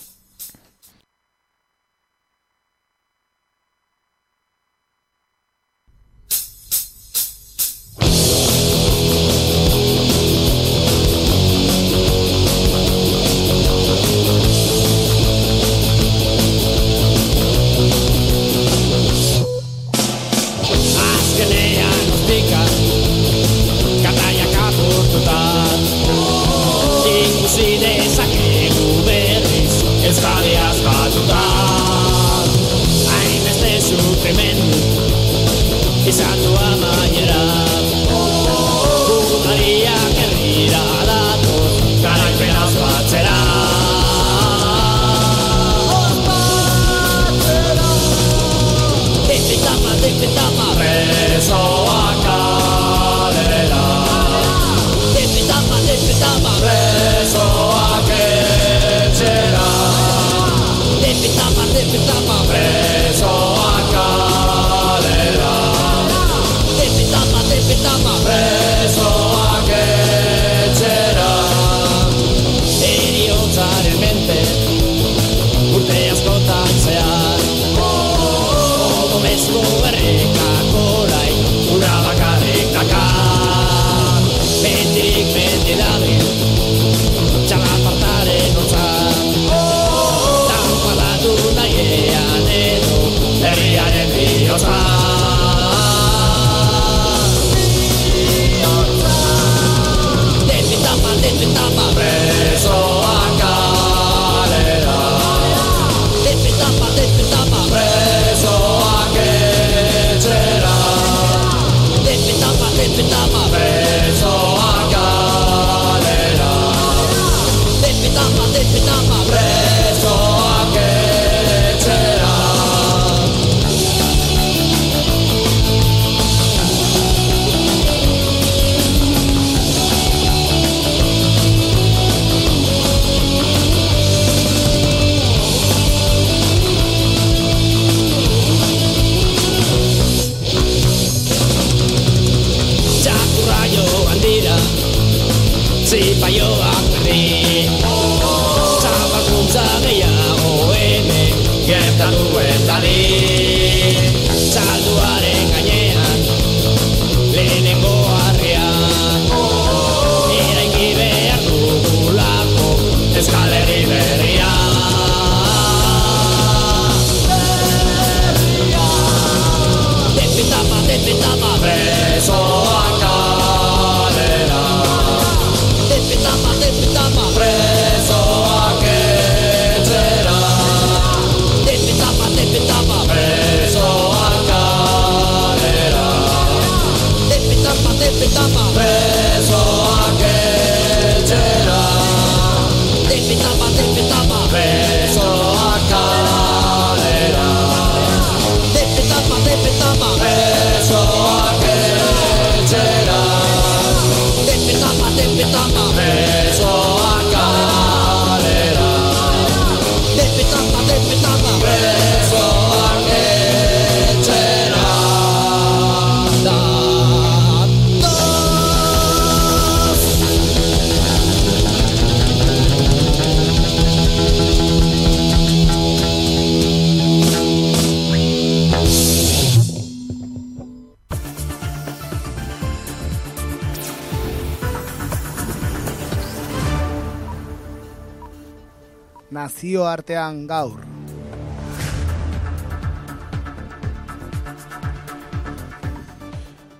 Nazioartean gaur.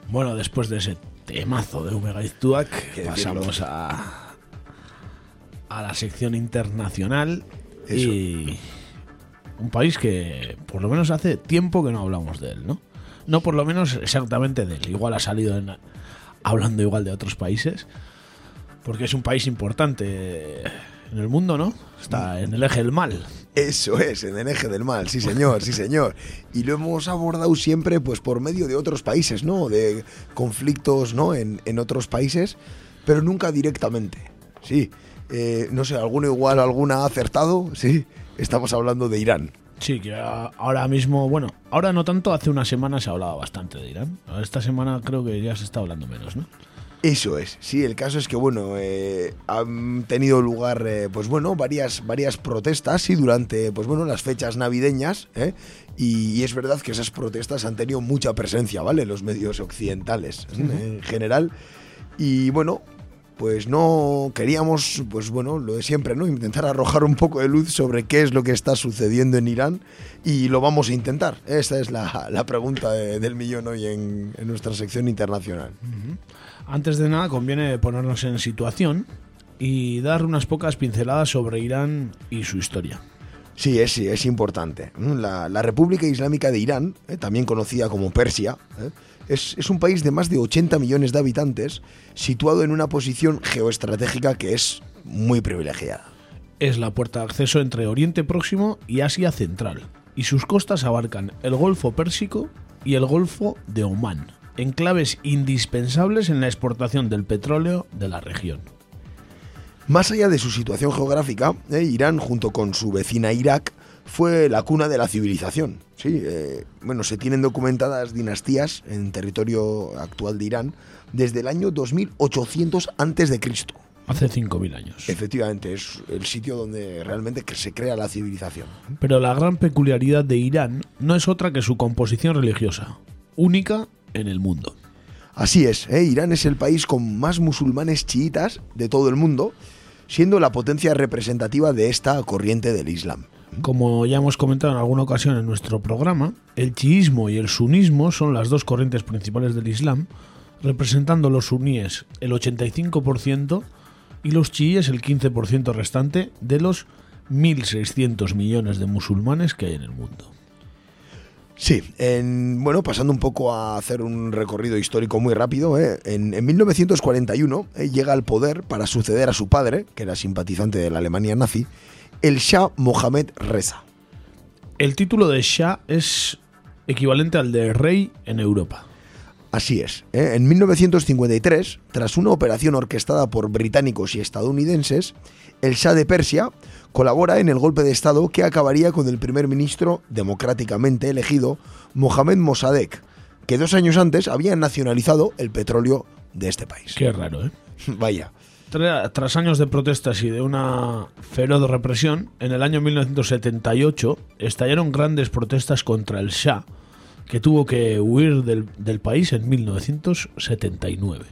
Bueno, después de ese temazo de Omega Iztuak, pasamos a, a la sección internacional Eso. y un país que por lo menos hace tiempo que no hablamos de él, ¿no? No por lo menos exactamente de él, igual ha salido en- hablando igual de otros países, porque es un país importante en el mundo, ¿no? Está en el eje del mal. Eso es, en el eje del mal, sí señor, sí señor. Y lo hemos abordado siempre pues por medio de otros países, ¿no? De conflictos, ¿no? En, en otros países, pero nunca directamente. Sí. Eh, no sé, alguno igual, alguna ha acertado, sí. Estamos hablando de Irán. Sí, que ahora mismo, bueno, ahora no tanto, hace una semana se hablaba bastante de Irán. Esta semana creo que ya se está hablando menos, ¿no? Eso es, sí, el caso es que, bueno, eh, han tenido lugar, eh, pues bueno, varias, varias protestas, sí, durante, pues bueno, las fechas navideñas, ¿eh? y, y es verdad que esas protestas han tenido mucha presencia, ¿vale? En los medios occidentales, en general, y bueno, pues no queríamos, pues bueno, lo de siempre, ¿no? Intentar arrojar un poco de luz sobre qué es lo que está sucediendo en Irán y lo vamos a intentar. Esta es la, la pregunta de- del millón hoy en, en nuestra sección internacional. Antes de nada, conviene ponernos en situación y dar unas pocas pinceladas sobre Irán y su historia. Sí, es, sí, es importante. La, la República Islámica de Irán, eh, también conocida como Persia, eh, es, es un país de más de 80 millones de habitantes, situado en una posición geoestratégica que es muy privilegiada. Es la puerta de acceso entre Oriente Próximo y Asia Central, y sus costas abarcan el Golfo Pérsico y el Golfo de Omán, enclaves indispensables en la exportación del petróleo de la región. Más allá de su situación geográfica, eh, Irán, junto con su vecina Irak, fue la cuna de la civilización. Sí, eh, bueno, se tienen documentadas dinastías en territorio actual de Irán desde el año 2800 antes de Cristo. Hace 5.000 años. Efectivamente, es el sitio donde realmente se crea la civilización. Pero la gran peculiaridad de Irán no es otra que su composición religiosa, única en el mundo. Así es, ¿eh? Irán es el país con más musulmanes chiitas de todo el mundo, siendo la potencia representativa de esta corriente del Islam. Como ya hemos comentado en alguna ocasión en nuestro programa, el chiismo y el sunismo son las dos corrientes principales del Islam, representando los suníes el 85% y los chiíes el 15% restante de los 1.600 millones de musulmanes que hay en el mundo. Sí, en- bueno, pasando un poco a hacer un recorrido histórico muy rápido, ¿eh? en, en 1941 eh, llega al poder para suceder a su padre, que era simpatizante de la Alemania nazi, el Shah Mohammed Reza. El título de Shah es equivalente al de rey en Europa. Así es. ¿eh? En 1953, tras una operación orquestada por británicos y estadounidenses, el Shah de Persia colabora en el golpe de Estado que acabaría con el primer ministro democráticamente elegido, Mohamed Mossadegh, que dos años antes había nacionalizado el petróleo de este país. Qué raro, ¿eh? Vaya. Tra- Tras años de protestas y de una feroz represión, en el año 1978 estallaron grandes protestas contra el Shah, que tuvo que huir del, del país en 1979.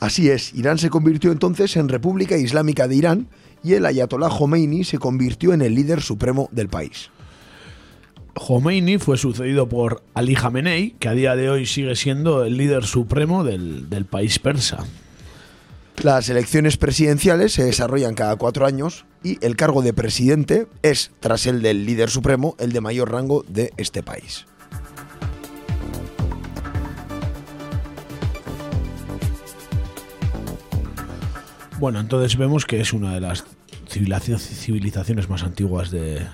Así es, Irán se convirtió entonces en República Islámica de Irán y el Ayatollah Khomeini se convirtió en el líder supremo del país. Khomeini fue sucedido por Ali Khamenei, que a día de hoy sigue siendo el líder supremo del, del país persa. Las elecciones presidenciales se desarrollan cada cuatro años y el cargo de presidente es, tras el del líder supremo, el de mayor rango de este país. Bueno, entonces vemos que es una de las civilizaciones más antiguas de-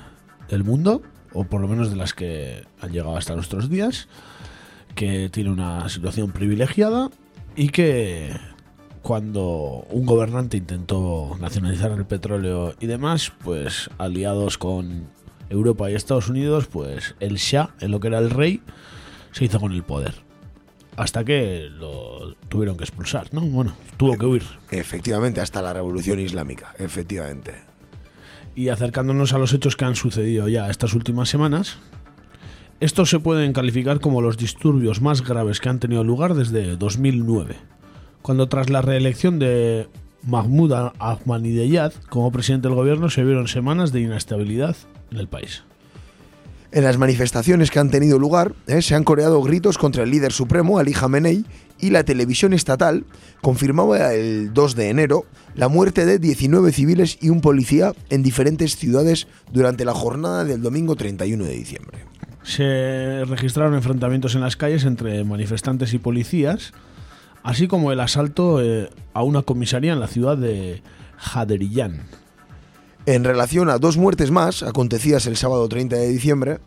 del mundo, o por lo menos de las que han llegado hasta nuestros días, que tiene una situación privilegiada y que cuando un gobernante intentó nacionalizar el petróleo y demás, pues aliados con Europa y Estados Unidos, pues el Shah, en lo que era el rey, se hizo con el poder. Hasta que lo tuvieron que expulsar, ¿no? Bueno, tuvo que huir. Efectivamente, hasta la revolución islámica, efectivamente. Y acercándonos a los hechos que han sucedido ya estas últimas semanas, estos se pueden calificar como los disturbios más graves que han tenido lugar desde 2009, cuando tras la reelección de Mahmoud Ahmadinejad como presidente del gobierno se vieron semanas de inestabilidad en el país. En las manifestaciones que han tenido lugar, eh, se han coreado gritos contra el líder supremo, Ali Khamenei, y la televisión estatal confirmaba el 2 de enero la muerte de 19 civiles y un policía en diferentes ciudades durante la jornada del domingo 31 de diciembre. Se registraron enfrentamientos en las calles entre manifestantes y policías, así como el asalto eh, a una comisaría en la ciudad de Jaderiyán. En relación a dos muertes más, acontecidas el sábado 30 de diciembre,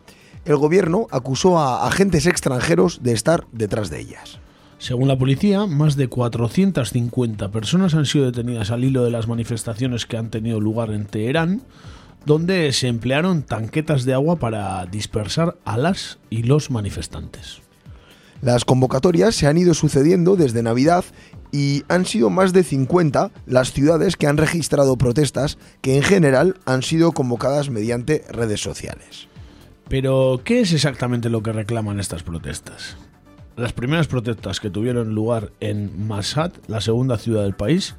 el gobierno acusó a agentes extranjeros de estar detrás de ellas. Según la policía, más de 450 personas han sido detenidas al hilo de las manifestaciones que han tenido lugar en Teherán, donde se emplearon tanquetas de agua para dispersar a las y los manifestantes. Las convocatorias se han ido sucediendo desde Navidad y han sido más de 50 las ciudades que han registrado protestas que en general han sido convocadas mediante redes sociales. Pero, ¿qué es exactamente lo que reclaman estas protestas? Las primeras protestas que tuvieron lugar en Mashhad, la segunda ciudad del país,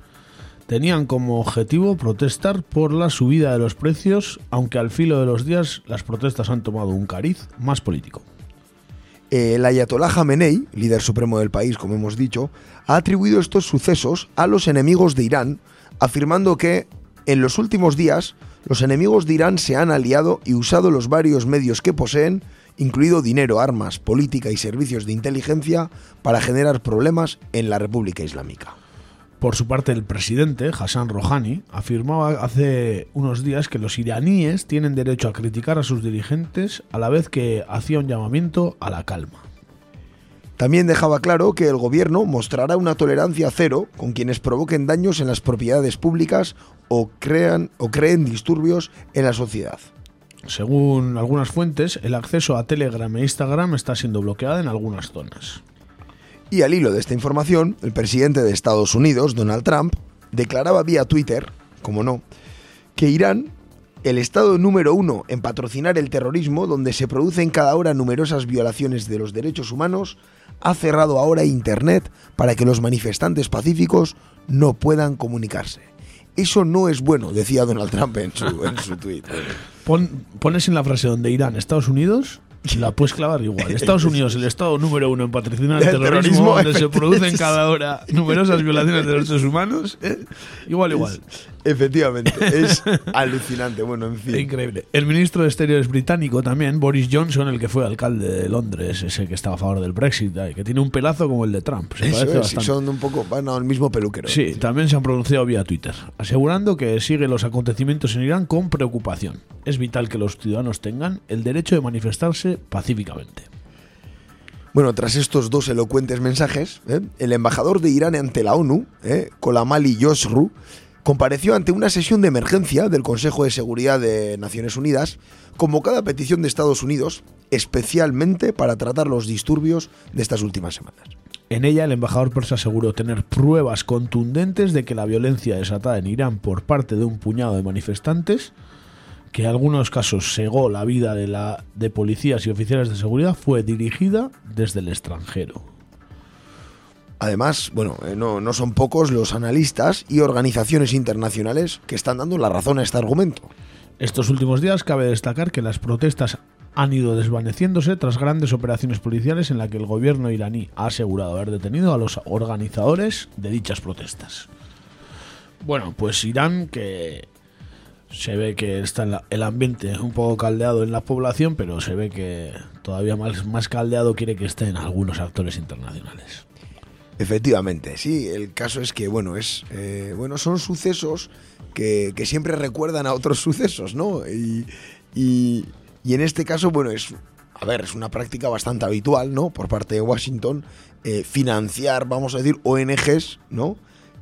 tenían como objetivo protestar por la subida de los precios, aunque al filo de los días las protestas han tomado un cariz más político. El Ayatollah Khamenei, líder supremo del país, como hemos dicho, ha atribuido estos sucesos a los enemigos de Irán, afirmando que en los últimos días los enemigos de Irán se han aliado y usado los varios medios que poseen, incluido dinero, armas, política y servicios de inteligencia, para generar problemas en la República Islámica. Por su parte, el presidente, Hassan Rouhani, afirmaba hace unos días que los iraníes tienen derecho a criticar a sus dirigentes a la vez que hacía un llamamiento a la calma. También dejaba claro que el gobierno mostrará una tolerancia cero con quienes provoquen daños en las propiedades públicas o, crean, o creen disturbios en la sociedad. Según algunas fuentes, el acceso a Telegram e Instagram está siendo bloqueado en algunas zonas. Y al hilo de esta información, el presidente de Estados Unidos, Donald Trump, declaraba vía Twitter, como no, que Irán, el estado número uno en patrocinar el terrorismo, donde se producen cada hora numerosas violaciones de los derechos humanos, ha cerrado ahora Internet para que los manifestantes pacíficos no puedan comunicarse. Eso no es bueno, decía Donald Trump en su, en su tweet. Pon- pones en la frase donde Irán, Estados Unidos, la puedes clavar igual. Estados Unidos, el estado número uno en patrocinar el terrorismo, terrorismo, donde se producen cada hora numerosas violaciones de derechos humanos. ¿eh? Igual, igual. Efectivamente, es alucinante. Bueno, en fin. Increíble. El ministro de Exteriores británico también, Boris Johnson, el que fue alcalde de Londres, ese que estaba a favor del Brexit, que tiene un pelazo como el de Trump. Se Eso parece es, y bastante. son un poco, van al mismo peluquero. Sí, también se han pronunciado vía Twitter, asegurando que sigue los acontecimientos en Irán con preocupación. Es vital que los ciudadanos tengan el derecho de manifestarse pacíficamente. Bueno, tras estos dos elocuentes mensajes, ¿eh? el embajador de Irán ante la ONU, ¿eh? Kolamali Yosru, compareció ante una sesión de emergencia del Consejo de Seguridad de Naciones Unidas, convocada a petición de Estados Unidos, especialmente para tratar los disturbios de estas últimas semanas. En ella el embajador persa aseguró tener pruebas contundentes de que la violencia desatada en Irán por parte de un puñado de manifestantes, que en algunos casos cegó la vida de, de policías y oficiales de seguridad, fue dirigida desde el extranjero. Además, bueno, eh, no, no son pocos los analistas y organizaciones internacionales que están dando la razón a este argumento. Estos últimos días cabe destacar que las protestas han ido desvaneciéndose tras grandes operaciones policiales en la que el gobierno iraní ha asegurado haber detenido a los organizadores de dichas protestas. Bueno, pues Irán que se ve que está el ambiente un poco caldeado en la población, pero se ve que todavía más, más caldeado quiere que estén algunos actores internacionales. Efectivamente, sí. El caso es que, bueno, es eh, bueno, son sucesos que, que siempre recuerdan a otros sucesos, ¿no? Y, y- y en este caso, bueno, es. A ver, es una práctica bastante habitual, ¿no? Por parte de Washington, eh, financiar, vamos a decir, ONGs, ¿no?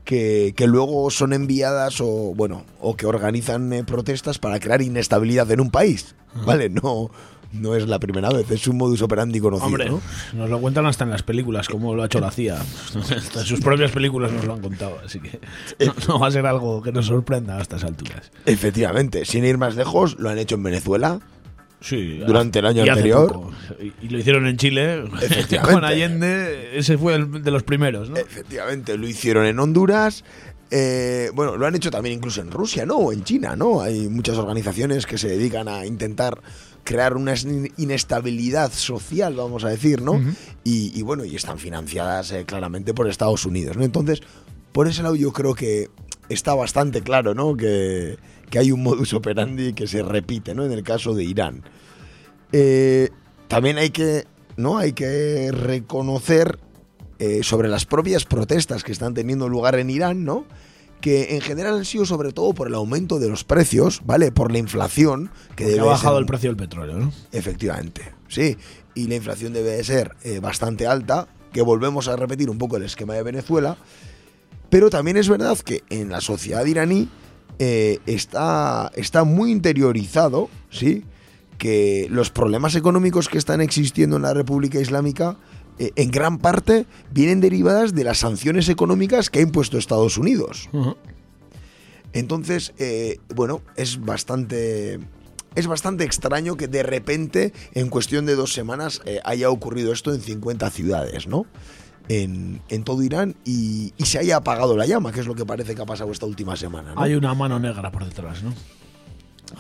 Que, que luego son enviadas o, bueno, o que organizan eh, protestas para crear inestabilidad en un país, ¿vale? No, no es la primera vez, es un modus operandi conocido, Hombre, ¿no? nos lo cuentan hasta en las películas, como lo ha hecho la CIA. Hasta en sus propias películas nos lo han contado, así que no, no va a ser algo que nos sorprenda a estas alturas. Efectivamente, sin ir más lejos, lo han hecho en Venezuela, Sí, Durante el año y anterior. poco. Y, lo hicieron en Chile con Allende. Ese fue el de los primeros, ¿no? Efectivamente, lo hicieron en Honduras. eh, bueno, lo han hecho también incluso en Rusia, ¿no? O en China, ¿no? Hay muchas organizaciones que se dedican a intentar crear una in- inestabilidad social, vamos a decir, ¿no? y, y bueno, y están financiadas eh, claramente por Estados Unidos, ¿no? Entonces, por ese lado yo creo que está bastante claro, ¿no? Que, que hay un modus operandi que se repite, ¿no? En el caso de Irán. Eh, también hay que, ¿no? Hay que reconocer eh, sobre las propias protestas que están teniendo lugar en Irán, ¿no? Que en general han sido sobre todo por el aumento de los precios, ¿vale? Por la inflación, que debe ha bajado ser- el precio del petróleo, ¿no? Efectivamente, sí. Y la inflación debe de ser eh, bastante alta, que volvemos a repetir un poco el esquema de Venezuela. Pero también es verdad que en la sociedad iraní eh, está, está muy interiorizado, ¿sí? Que los problemas económicos que están existiendo en la República Islámica eh, en gran parte vienen derivadas de las sanciones económicas que ha impuesto Estados Unidos. Entonces, eh, bueno, es bastante. Es bastante extraño que de repente, en cuestión de dos semanas, eh, haya ocurrido esto en 50 ciudades, ¿no? En, en todo Irán y, y se haya apagado la llama, que es lo que parece que ha pasado esta última semana. ¿no? Hay una mano negra por detrás, ¿no?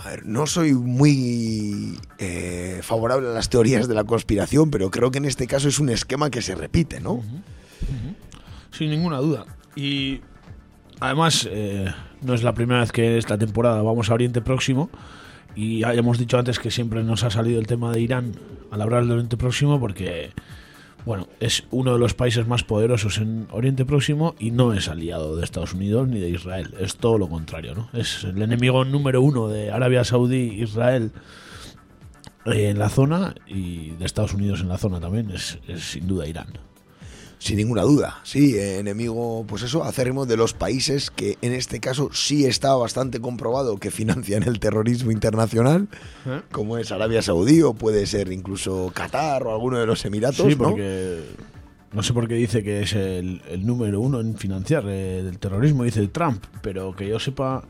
A ver, no soy muy favorable a las teorías de la conspiración, pero creo que en este caso es un esquema que se repite, ¿no? Sin ninguna duda. Y además, eh, no es la primera vez que esta temporada vamos a Oriente Próximo. Y ya hemos dicho antes que siempre nos ha salido el tema de Irán al hablar del Oriente Próximo porque, bueno, es uno de los países más poderosos en Oriente Próximo y no es aliado de Estados Unidos ni de Israel. Es todo lo contrario, ¿no? Es el enemigo número uno de Arabia Saudí, Israel en la zona y de Estados Unidos en la zona también. Es, es sin duda Irán. Sin ninguna duda, sí, eh, enemigo, pues eso, acérrimo de los países que en este caso sí está bastante comprobado que financian el terrorismo internacional, ¿Eh? como es Arabia Saudí o puede ser incluso Qatar o alguno de los Emiratos, Sí, ¿no? porque no sé por qué dice que es el, el número uno en financiar eh, el terrorismo, dice Trump, pero que yo sepa,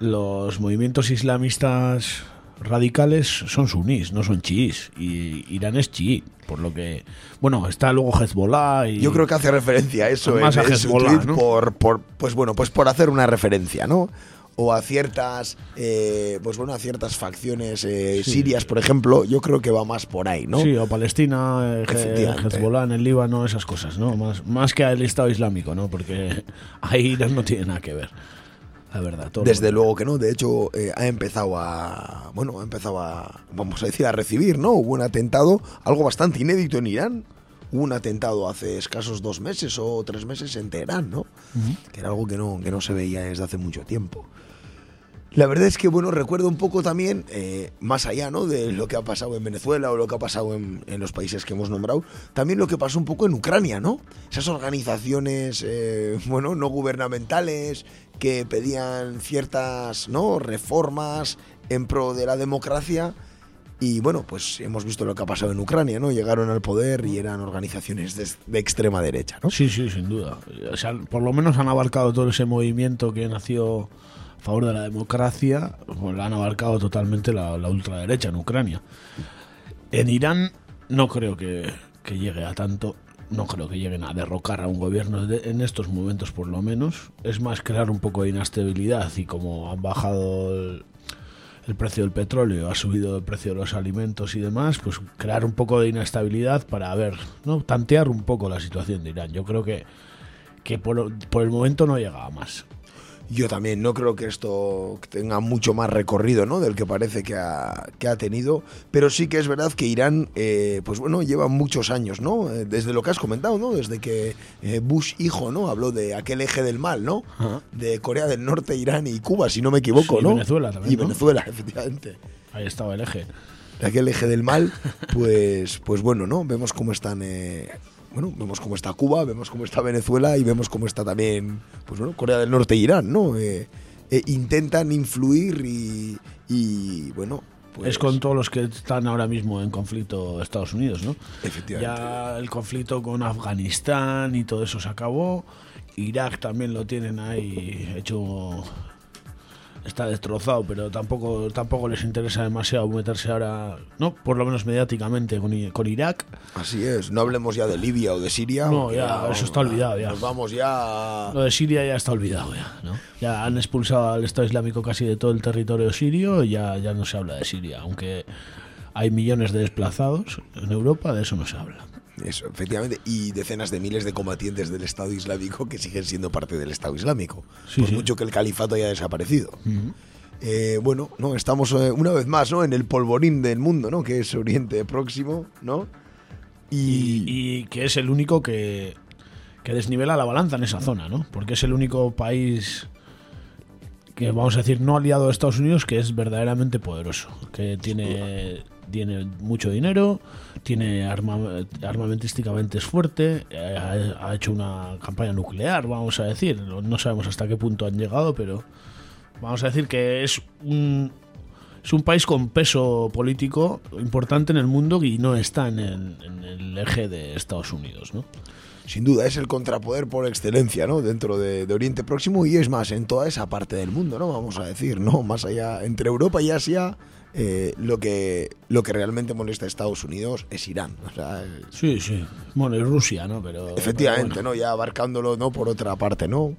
los movimientos islamistas radicales son sunís, no son chiís, y Irán es chií, por lo que, bueno, está luego Hezbollah y... Yo creo que hace referencia a eso Más en, a en su Hezbollah, por, por, pues bueno, pues por hacer una referencia, ¿no? O a ciertas, eh, pues bueno, a ciertas facciones eh, Sí. sirias, por ejemplo, yo creo que va más por ahí, ¿no? Sí, o Palestina, eh. Hezbollah en el Líbano, esas cosas, ¿no? Más, más que al Estado Islámico, ¿no? Porque ahí Irán no tiene nada que ver, la verdad. todo Desde luego que no, de hecho eh, ha empezado a, bueno, ha empezado a, vamos a decir, a recibir, ¿no? Hubo un atentado, algo bastante inédito en Irán, hubo un atentado hace escasos dos meses o tres meses en Teherán, ¿no? Que era algo que no, que no se veía desde hace mucho tiempo. La verdad es que, bueno, recuerdo un poco también, eh, más allá, ¿no? De lo que ha pasado en Venezuela o lo que ha pasado en, en los países que hemos nombrado, también lo que pasó un poco en Ucrania, ¿no? Esas organizaciones, eh, bueno, no gubernamentales que pedían ciertas, ¿no? Reformas en pro de la democracia Y bueno, pues hemos visto lo que ha pasado en Ucrania, ¿no? Llegaron al poder y eran organizaciones de, extrema derecha, ¿no? Sí, sí, sin duda. O sea, por lo menos han abarcado todo ese movimiento que nació a favor de la democracia, pues la han abarcado totalmente la, la ultraderecha en Ucrania. En Irán no creo que, que llegue a tanto, no creo que lleguen a derrocar a un gobierno de- en estos momentos por lo menos. Es más crear un poco de inestabilidad y como han bajado el, precio del petróleo, ha subido el precio de los alimentos y demás, pues crear un poco de inestabilidad para ver, ¿no? Tantear un poco la situación de Irán. Yo creo que, que por, por el momento no llega a más. Yo también no creo que esto tenga mucho más recorrido ¿no? del que parece que ha, que ha tenido, pero sí que es verdad que Irán, eh, pues bueno, lleva muchos años, ¿no? Eh, Desde lo que has comentado, ¿no? Desde que eh, Bush hijo, ¿no? Habló de aquel eje del mal, ¿no? Ajá. De Corea del Norte, Irán y Cuba, si no me equivoco, Sí, y ¿no? Venezuela también, Y ¿no? Venezuela, efectivamente. Ahí estaba el eje. Aquel eje del mal, pues, pues bueno, ¿no? Vemos cómo están. eh, bueno, vemos cómo está Cuba, vemos cómo está Venezuela y vemos cómo está también, pues bueno, Corea del Norte e Irán, ¿no? Eh, eh, intentan influir y, y, bueno, pues Es con todos los que están ahora mismo en conflicto Estados Unidos, ¿no? Efectivamente. Ya el conflicto con Afganistán y todo eso se acabó. Irak también lo tienen ahí hecho está destrozado, pero tampoco tampoco les interesa demasiado meterse ahora, no, por lo menos mediáticamente con, con Irak. Así es, no hablemos ya de Libia o de Siria. No, ya, eso está olvidado, ya. Nos vamos ya. Lo de Siria ya está olvidado ya, ¿no? Ya han expulsado al Estado Islámico casi de todo el territorio sirio, y ya ya no se habla de Siria, aunque hay millones de desplazados en Europa, de eso no se habla. Eso, efectivamente. Y decenas de miles de combatientes del Estado Islámico que siguen siendo parte del Estado Islámico. Sí, por sí. mucho que el califato haya desaparecido. Eh, bueno, no, estamos eh, una vez más, ¿no? En el polvorín del mundo, ¿no? Que es Oriente Próximo, ¿no? y, y que es el único que, que desnivela la balanza en esa zona, ¿no? Porque es el único país que vamos a decir no aliado a Estados Unidos que es verdaderamente poderoso, que tiene tiene mucho dinero, tiene arma, armamentísticamente es fuerte, eh, ha, hecho una campaña nuclear, vamos a decir, no sabemos hasta qué punto han llegado, pero vamos a decir que es un es un país con peso político importante en el mundo y no está en el, en el eje de Estados Unidos, ¿no? Sin duda, es el contrapoder por excelencia, ¿no? Dentro de, de Oriente Próximo y es más, en toda esa parte del mundo, ¿no? Vamos a decir, ¿no? Más allá, entre Europa y Asia, eh, lo, que, lo que realmente molesta a Estados Unidos es Irán. O sea, Sí, sí. Bueno, y Rusia, ¿no? Pero, efectivamente, pero, ¿no? Ya abarcándolo, ¿no? Por otra parte, ¿no?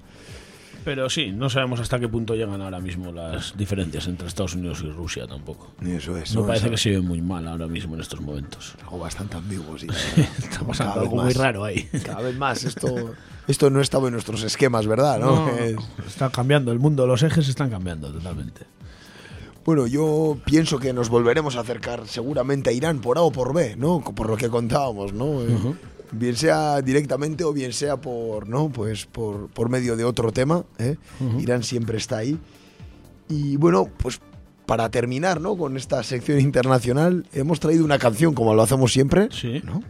pero sí, no sabemos hasta qué punto llegan ahora mismo las diferencias entre Estados Unidos y Rusia tampoco. Eso es. No ¿no? parece Es que se ve muy mal ahora mismo en estos momentos. algo bastante ambiguo, sí. Está pasando Cada algo muy más. raro ahí. Cada vez más. Esto, esto no estaba en nuestros esquemas, ¿verdad? ¿no? No, Es- está cambiando el mundo, los ejes están cambiando totalmente. Bueno, yo pienso que nos volveremos a acercar seguramente a Irán por A o por B, ¿no? Por lo que contábamos, ¿no? Eh, Bien sea directamente o bien sea por, ¿no? Pues por, por medio de otro tema, ¿eh? Irán siempre está ahí. Y bueno, pues para terminar, ¿no? Con esta sección internacional, hemos traído una canción, como lo hacemos siempre, Sí. ¿no?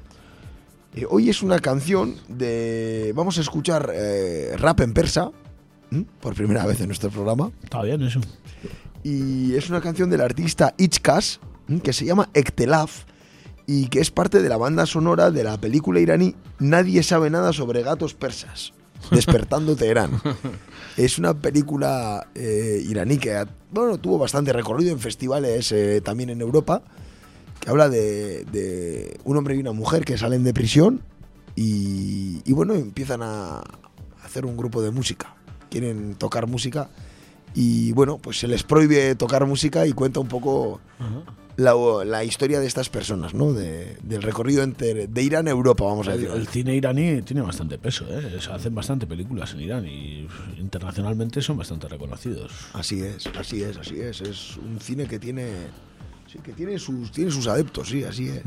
Eh, hoy es una canción de... Vamos a escuchar eh, rap en persa, ¿m? por primera vez en nuestro programa. Está bien eso. Y es una canción del artista Ichkas, ¿m? que se llama Ektelaf, y que es parte de la banda sonora de la película iraní Nadie sabe nada sobre gatos persas. Despertando Teherán. Es una película eh, iraní que bueno, tuvo bastante recorrido en festivales eh, también en Europa, que habla de, de un hombre y una mujer que salen de prisión y, y, bueno, empiezan a hacer un grupo de música. Quieren tocar música y bueno, pues se les prohíbe tocar música y cuenta un poco la, la historia de estas personas, ¿no? De- del recorrido entre, de Irán a Europa, vamos a decir. el cine iraní tiene bastante peso, ¿eh? Se hacen bastante películas en Irán y internacionalmente son bastante reconocidos. Así es, así es, así es. Es un cine que tiene, sí, que tiene sus, tiene sus adeptos, sí, así es.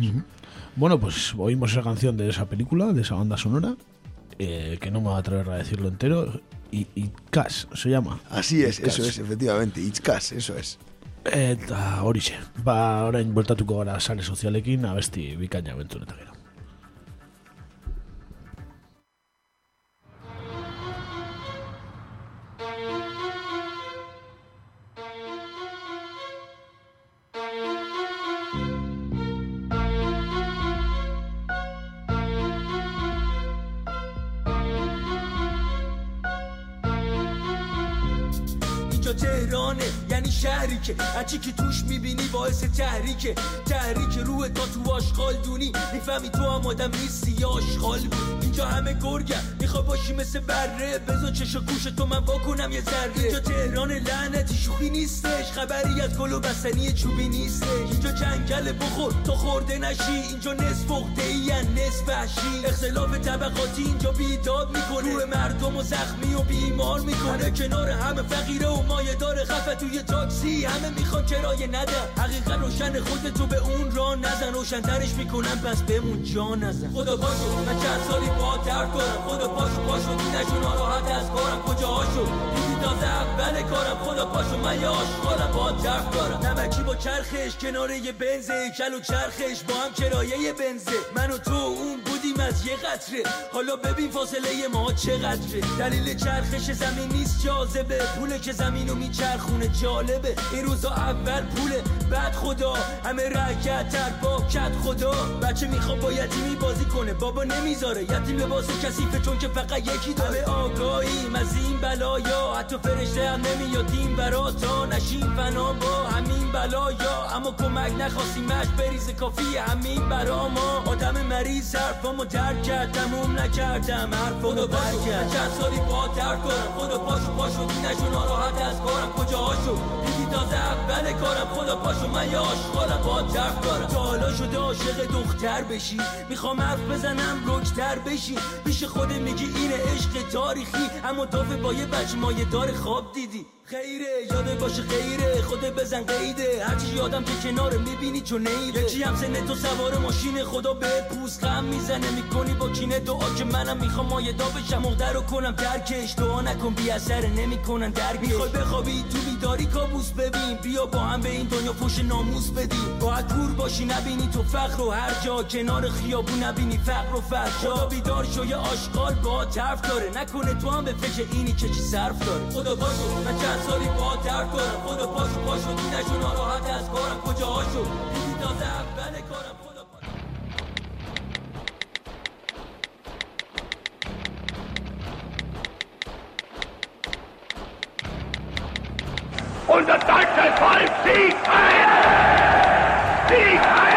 Bueno, pues oímos esa canción de esa película, de esa banda sonora, eh, que no me voy a atrever a decirlo entero, Cash se llama. Así es, Itzkas. eso es, efectivamente. Itzkas, eso es. Eta horixe, ba orain bueltatuko gara sare sozialekin abesti bikaina bentzun on it. شهری که هرچی که توش می‌بینی باعث تحریکه. تحریک روح تا تو آشغال دونی. می‌فهمی تو هم آدم نیستی یا آشغال اینجا همه گرگم میخوا باشی مثل بره. بزا چش و گوش تو من واکنم یه ذره. اینجا تهران لعنتی شوخی نیستش. خبری از گل و بستنی چوبی نیستش. اینجا جنگل بخور. تو خورده نشی. اینجا نصف فقده ای نصف وحشی. اختلاف طبقاتی اینجا بیداد می‌کنه. روح مردم و زخمی و بیمار می‌کنه. کنار همه فقیره و مایه داره خفه توی تاکسی همه می‌خوان کرایه ندن. حقیقت روشن خودتو به اون را نزن. روشنترش می‌کنن پس بمون جا نزن. خدا پاشو من چند سالی با درد کنم. خدا پاشو پاشو نشو ناراحت از کارم. کجا هاشو دیدی تازه اول کارم. خدا پاشو من یه آشغالم با درد دارم نمکی با چرخش کنار یه بنزه کل و چرخش با هم کرایه یه بنزه. من و تو اون بودیم از یه قطره. حالا ببین فاصله ما چقدره. دلیل چرخش زمین نیست جاذبه. پوله که زمینو میچرخونه جالبه. این روزا اول پوله. بعد خدا. همه رکت تر با کت خدا. بچه می‌خواد با یتیمی بازی کنه. بابا نمی‌ذاره. یتیم لباس کثیفه چون که فقط یکی داره. آگاهیم. از این بلایا. حتی فرشته هم نمیاد. این نشیم فنا با همین بلایا. اما کمک نخواستیمش بریز کافی همین برا ما. آدم مریض حرفامو درک کرد تموم نکردم حرفامو بر کرد چند سالی با درد کنم خدا پاشو پاشو نشو ناراحت از کارم. کجا هاشو دیدی تازه اول کارم خدا پاشو من یه آشغالم با درد دارم تا حالا شده عاشق دختر بشی. می‌خوام حرف بزنم رکتر بشی. پیش خود میگی اینه عشق تاریخی. اما دافه با یه بچه مایه دار خواب دیدی. خیره یاده باشه خیره خود بزن قیده. هرچی یادم که کنار می‌بینی چون نیره. یکی هم سن تو سوار ماشین خدا به پوست غم می‌زنه. می‌کنی با کینه دعا که منم می‌خوام مایه دا بشم. مقدر رو کنم درکش. دعا نکن بی اثر نمی‌کنن درک می‌خوای بخوابی تو بیداری کابوس ببین. بیا با هم به این دنیا پوش ناموس بدیم. باید کور باشی نبینی تو فقر و هر جا. کنار خیابون نبینی فقر و فحشا بیدار شو یه آشغال با طرف داره. نکنه تو هم به فکر اینی که چی صرف داره. خدا باشو چند سالی با درد کنم خدا پاشو پاشو نشو ناراحت از کارم. کجا هاشو؟ دیدی تازه اول کارم. خدا Unser deutscher Volk! Siegt ein!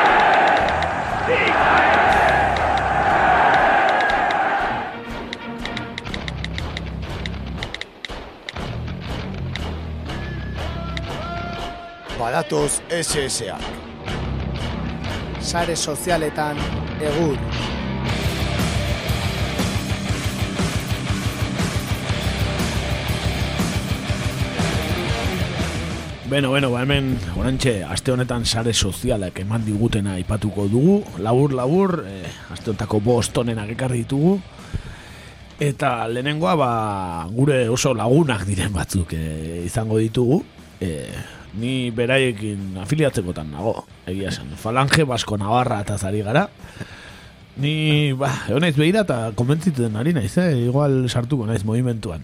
Badatoz SSA. Sare sozialetan egur. Beno, beno, ba hemen orantxe aste honetan sare sozialak eman digutena aipatuko dugu. Labur, labur, eh, aste honetako bost onenak ekarri ditugu. Eta lehenengoa, ba, gure oso lagunak diren batzuk eh, izango ditugu. Eh, ni beraiekin afiliatzekotan nago, egia esan. Falange Basko Navarra eta zari gara. Ni, ba, egon naiz behira eta konbentzitzen ari naiz, eh? Igual sartuko naiz movimentuan.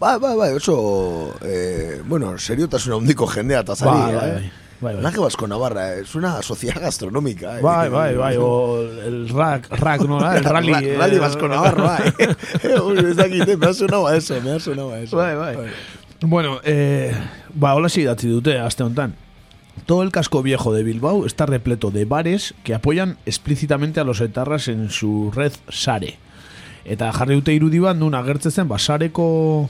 Bai, bai, bai, oso, eh, bueno, seriotasuna handiko jendea eta zari, Bai, eh? bai, bai. Bai, bai. Basko Navarra, eh, es una sociedad gastronómica. Eh? Bai, bai, bai, o el rack, rack, ¿no? El rally. Ra- eh, Rally Basko Navarra, bai. Uy, ez dakit, eh, me ha sonado a eso, me ha sonado a eso. Bai, bai. Bueno, eh, ba, hola idatzi dute, aste honetan. Todo el casco viejo de Bilbao está repleto de bares que apoyan explícitamente a los etarras en su red Sare. Eta jarri dute irudi bat nun agertzen zen, ba, Sareko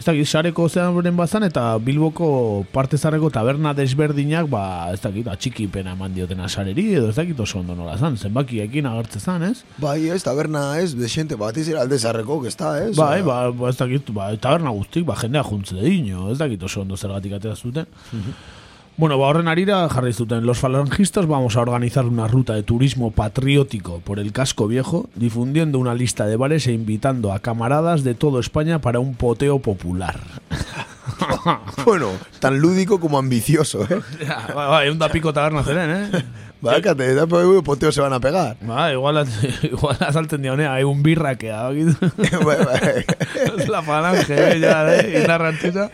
ez dakit, Sareko zearen bazan eta Bilboko parte zarreko taberna desberdinak, ba, ez dakit, atxikipena eman diotena Sareri, edo ez dakit oso ondo nola zan, zenbakiekin agertzen zan, ez? Bai, ez, taberna ez, de xente batiz era alde zarreko, que está, ez? Bai, ba, ba, ez dakit, ba, taberna guztik, ba, jendea juntze dino, ez dakit oso ondo zergatik atera zuten. Bueno, ba, horren arira jarri zuten. Los falangistas vamos a organizar una ruta de turismo patriótico por el casco viejo, difundiendo una lista de bares e invitando a camaradas de toda España para un poteo popular. Bueno, tan lúdico como ambicioso, eh? Ja, ba, ba, egun da piko taberna zeren, eh? Bácate, da por poteo se van a pegar. Ba, igual, igual azaltzen diaunea, egun birrakea, bakit? bai, bai. Es la falange, eh, ya, eh, indarrantzita.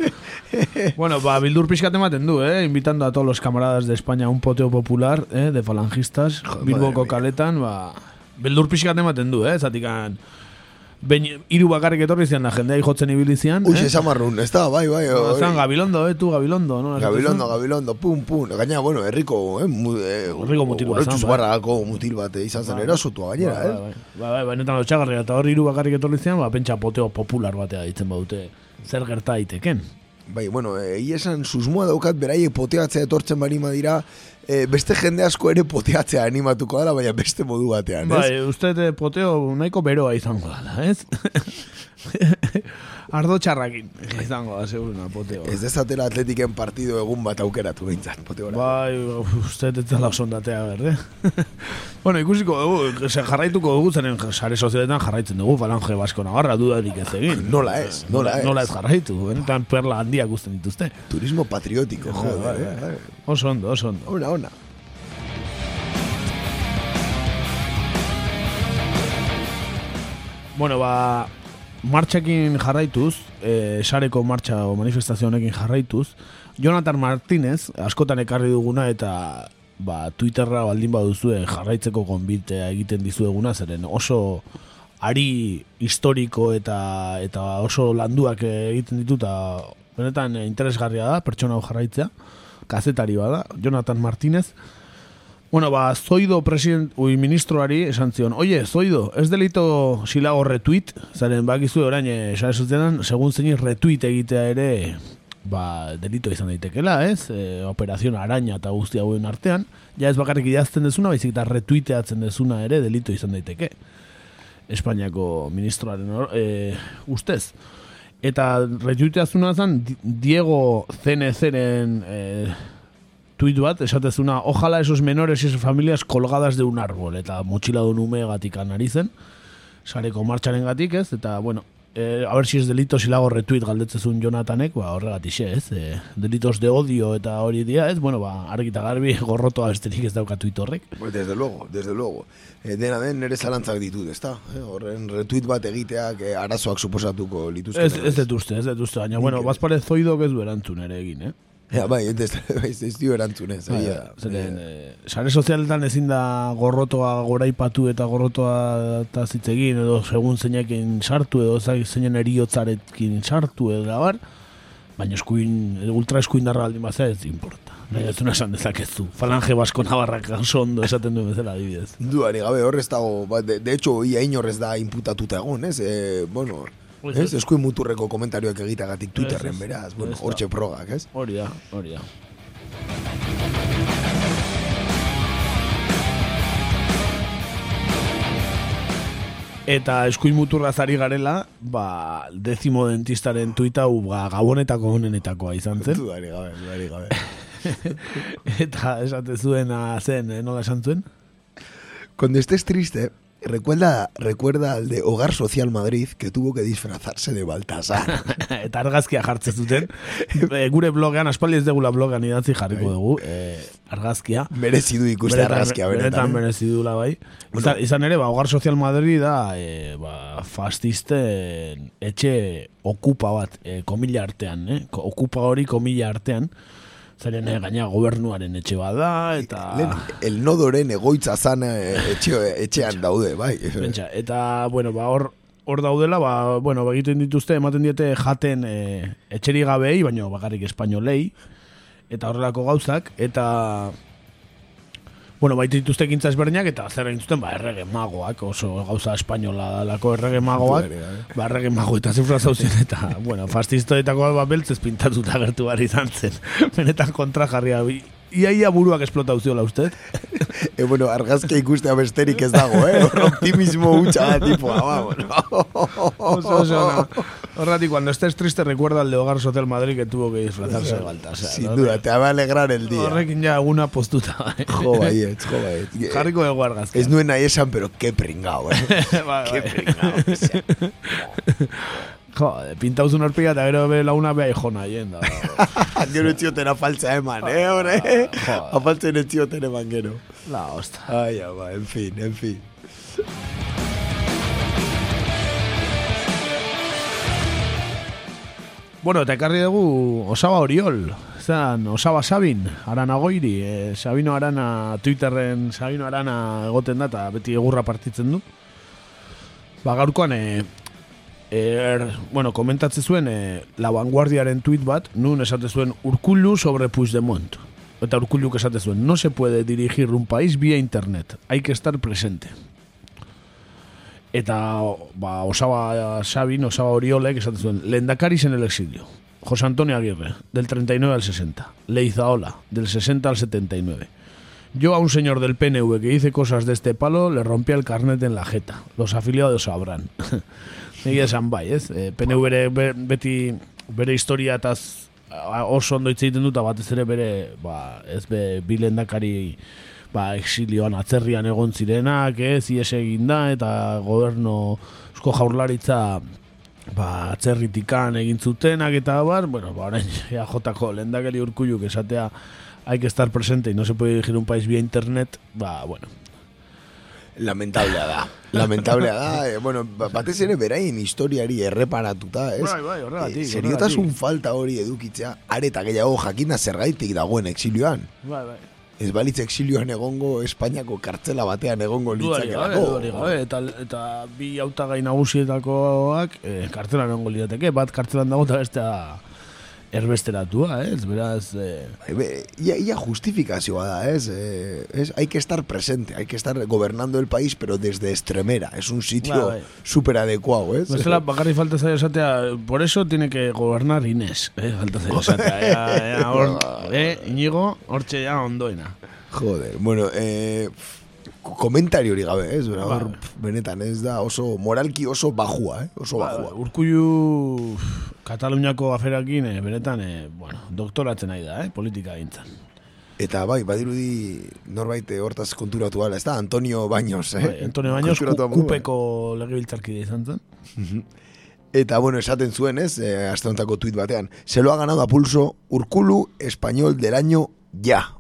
Bueno, ba, bildur pixkat ematen du, eh, invitando a todos los camaradas de España a un poteo popular, eh, de falangistas, Bilboko kaletan, ba, bildur pixkat ematen du, eh, zatikan, Behin, hiru bakarrik etorri zian da, jendea jotzen ibili zian. Ui, eh? esan marrun, ez da, bai, bai. Hori. Zan, Gabilondo, eh, tu, Gabilondo. No? Gabilondo, Gabilondo, pum, pum. Gaina, bueno, herriko, eh, mu, eh, Herriko mutil bat urretxuz zan, bai. barragako mutil bat eh, izan zen, Bai. erasotua gainera, Bai, eh? bai, bai, bai, benetan lotxagarria, eta hor hiru bakarrik etorri zian, ba, pentsa poteo popular batea ditzen badute, zer gerta daiteken. Bai, bueno, egia esan susmoa daukat beraiek poteatzea etortzen barima dira, eh, beste jende asko ere poteatzea animatuko dela, baina beste modu batean, ez? Bai, uste eh, poteo nahiko beroa izango dela, ez? Ardo txarrakin izango da, seguruna, poteo. Ez dezatela atletiken partido egun bat aukeratu behintzat, poteora. Bai, uste ez dela oso ondatea, berde? bueno, ikusiko dugu, jarraituko dugu zenen sare sozialetan jarraitzen dugu, falange basko navarra dudarik ez egin. Nola ez, nola ez. Nola ez jarraitu, benetan perla handiak guzten dituzte. Turismo patriotiko, Bai, joder, bai, eh? bai. Oso ondo, oso ondo. Ona, ona. Bueno, ba, martxekin jarraituz, e, sareko martxa o manifestazio honekin jarraituz, Jonathan Martínez, askotan ekarri duguna eta ba, Twitterra baldin baduzue jarraitzeko konbitea egiten dizueguna, zeren oso ari historiko eta eta oso landuak egiten ditu eta benetan interesgarria da, pertsona jarraitzea, kazetari bada, Jonathan Martínez, Bueno, ba, Zoido president, ui, ministroari esan zion, oie, Zoido, ez delito silago retweet, zaren bakizu orain, esan esutzen, segun zein retweet egitea ere, ba, delito izan daitekela, ez? E, operazion araña eta guzti hauen artean, ja ez bakarrik idazten dezuna, baizik eta retuiteatzen dezuna ere delito izan daiteke. Espainiako ministroaren hor, e, ustez. Eta retuiteazuna zen Di- Diego CNC-ren e, tuit bat, esatezuna, ojalá esos menores y esas familias colgadas de un árbol, eta motxila du nume gatik anari zen, sareko martxaren gatik ez, eta, bueno, eh, a ver si es delito si lago retweet galdetzezun Jonathanek, ba, horregatik ez, eh, delitos de odio eta hori dia, ez, bueno, ba, argita garbi gorrotoa besterik ez dauka tuit horrek. Pues desde luego, desde luego. Eh, dena den nere zalantzak ditut, ezta? Eh, horren retweet bat egiteak eh, arazoak suposatuko lituzke. Ez, ez dut ez dut baina, bueno, bazpare zoidok ez du erantzun ere egin, eh? Ja, bai, ez, ez, ez dio erantzunez. Egia da. zeren, eh, sare sozialetan ezin da gorrotoa goraipatu eta gorrotoa eta zitzegin edo segun zeinekin sartu edo zeinen eriotzarekin sartu edo bar, baina eskuin, ultra eskuindarra baldin bazea ez importa. Nahi ez esan dezakezu. Falange basko nabarrak oso ondo esaten duen bezala adibidez. Duari gabe hor ez dago, ba, de, de hecho, ia inorrez da imputatuta egon, ez? E, bueno, ez? Eskuin muturreko komentarioak egitagatik Twitterren, beraz, bueno, hortxe progak, ez? Hori da, hori da. Eta eskuin muturraz ari garela, ba, dezimo dentistaren tuita hau ba, gabonetako honenetakoa izan zen. Duari gabe, duari gabe. Eta esate zuena zen, eh, nola esan zuen? Cuando estés triste, recuerda, recuerda al de Hogar Social Madrid que tuvo que disfrazarse de Baltasar. eta argazkia jartzen zuten. E, gure blogean, aspaldi ez degula blogean idatzi jarriko dugu, e, argazkia. Merezi du ikuste Benetan- argazkia, benetan. Benetan eh? bai. Izan, izan ere, ba, Hogar Social Madrid da e, ba, fascisten etxe okupa bat, e, komila artean, eh? Okupa hori komila artean. Zeren, eh, gaina gobernuaren etxe bat da, eta... Lehen, el nodoren egoitza zan eh, etxe, etxean daude, bai. Pentsa, eta, bueno, ba, hor, hor daudela, ba, bueno, ba, egiten dituzte, ematen diete jaten e, etxeri gabei, baina bakarrik espainolei, eta horrelako gauzak, eta, bueno, baita dituzte ekintza ezberdinak, eta zer egin zuten, ba, errege magoak, oso gauza espainola dalako errege magoak, Duari gabe. ba, errege mago eta zifra zauzien, eta, bueno, fastistoetako ba, beltzez pintatuta gertu behar izan zen, benetan kontra jarria, ia ia buruak esplotau ziola usted. E, bueno, argazkia ikustea besterik ez dago, eh? Hor Optimismo hutsa da, tipoa, ba, bueno. Oso, oso, no. Horratik, cuando estés triste, recuerda al de Hogar Social Madrid que tuvo que disfrazarse de Baltasar. Sin duda, te va a alegrar el día. Horrekin ja eguna postuta. Eh? Jo, baiet, jo, baiet. Jarriko dugu argazkia. Ez nuen nahi esan, pero que pringao, eh? Bai, que bai. pringao. Que sea. Jo, pintauzun horpila eta gero be launa beha jona hien da. Gero etxioten afaltza eman, eh, hore? Joder. Afaltzen etxioten eman gero. La hosta. Ai, ama, en fin, en fin. Bueno, eta ekarri dugu Osaba Oriol. Zan, Osaba Sabin, Arana Goiri. Eh, Sabino Arana, Twitterren Sabino Arana egoten da, eta beti egurra partitzen du. Ba, gaurkoan, eh, er, bueno, komentatzen zuen e, La Vanguardiaren tweet bat, nun esate zuen Urkullu sobre Puigdemont. Eta Urkulluk esate zuen, no se puede dirigir un país vía internet, hay que estar presente. Eta ba, Osaba Sabin, Osaba Oriolek esate zuen, lehendakaris en el exilio. José Antonio Aguirre, del 39 al 60. Leizaola, del 60 al 79. Yo a un señor del PNV que dice cosas de este palo le rompía el carnet en la jeta. Los afiliados sabrán. Egia esan bai, ez? E, PNV bere, be- beti bere historia eta oso ondo hitz egiten dut, batez ere bere, ba, ez be, bilendakari ba, exilioan atzerrian egon zirenak, ez, ies egin da, eta goberno eusko jaurlaritza ba, atzerritikan egin zutenak eta bar, bueno, ba, orain EAJ-ko lehendakari urkulluk esatea hay que estar presente y no se puede dirigir un país vía internet, ba, bueno, Lamentablea da. Lamentablea da. Eh, bueno, ba- batez ere beraien historiari erreparatuta, ez? Bai, bai, horregatik, Eh, seriotasun falta hori edukitzea, areta gehiago jakinda zergaitik dagoen exilioan. bai, bai. Ez balitz exilioan egongo Espainiako kartzela batean egongo litzakelako. dudarik gabe, eta, eta bi hautagai nagusietakoak e, kartzelan egongo lirateke, bat kartzelan dago eta bestea erbesteratua, ez? Beraz, e, Bai, be, Ia, ia justifikazioa da, ez? Eh, es, hay que estar presente, hay que estar gobernando el país, pero desde Extremera. Es un sitio Bai, súper adecuado, ez? bestela bakarri falta zaio esatea, por eso tiene que gobernar Inés, eh? falta zaio esatea, ea, ea, hor, eh, inigo, hortxe ja ondoena. Joder, bueno, eh, komentari hori gabe, ez? Bera, pf, benetan, ez da oso, moralki oso bajua, eh? Oso bajua. Urkullu Kataluniako aferakin, eh, benetan, eh, bueno, doktoratzen nahi da, eh, politika gintzan. Eta bai, badirudi norbait eh, hortaz konturatu ala, ez da? Antonio Baños, eh? Bai, Antonio Baños, ku, kupeko legebiltzarkide izan zen. Eta bueno, esaten zuen, ez, eh, aste hontako tuit batean, se lo ha ganado a pulso Urkulu español del año ya.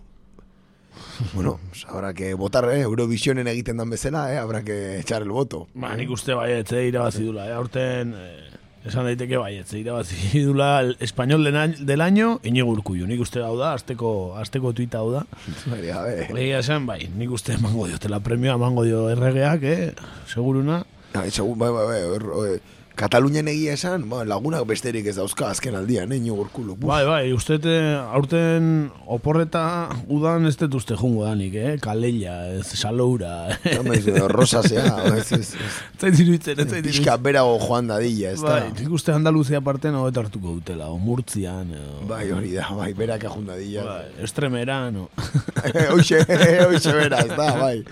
bueno, habrá que votar, eh, Eurovisionen egiten dan bezala, eh, habrá que echar el voto. Ba, nik uste baietz, eh, irabazi dula, eh, aurten, eh, esan daiteke baietz, irabazi dula el español del año, Iñigo Urkullu, nik uste hau da, azteko, azteko tuita hau da. Egia esan, bai, nik uste emango diotela premioa emango dio erregeak, eh, seguruna. Bai, segun, bai, bai, bai, Katalunian egia esan, ba, lagunak besterik ez dauzka azken aldian, eh. Buf. Bai, bai, uste aurten oporreta udan ez dut uste jungo danik, eh, kaleia, ez saloura. Hombre, ez, Rosasea, ez, ez, ez. Zait iruditzen, ez zait Pixka berago joan dadila, ez da? Bai, nik uste Andaluzia parte no hartuko dutela, o Murtzian, o... Bai, hori da, bai, berak ajundadilla. Bai, estremera, no. hoxe, hoxe bera, ez da, bai.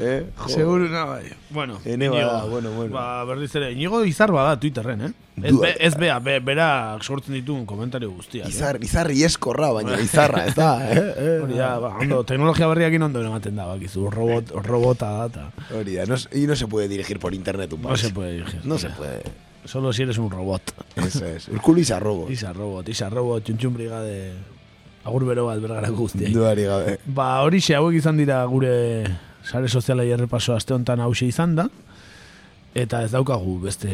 Eh. Seguro, bai. Bueno, Ene bada, bueno, bueno. Ba, berriz ere, Inigo izar bada Twitterren, eh? Ez, be, ez bea, be, bera sortzen dituen komentario guztiak. Izar, izarri eskorra, baina izarra, ez da, eh? eh? Hori da, ba, ondo, teknologia berriakin ondo ematen da, bakizu, robot, robota da, eta Hori da, no, y no se puede dirigir por internet un no país. se puede dirigir. No se puede. Solo si eres un robot. Eso es. Urkulu izarrobo. Isa robot, isa robot, txuntxun brigade, agur bero bat bergarako guztiak. Duari gabe. Ba, hori hauek izan dira gure sare sozialai errepaso aste honetan hause izan da, eta ez daukagu beste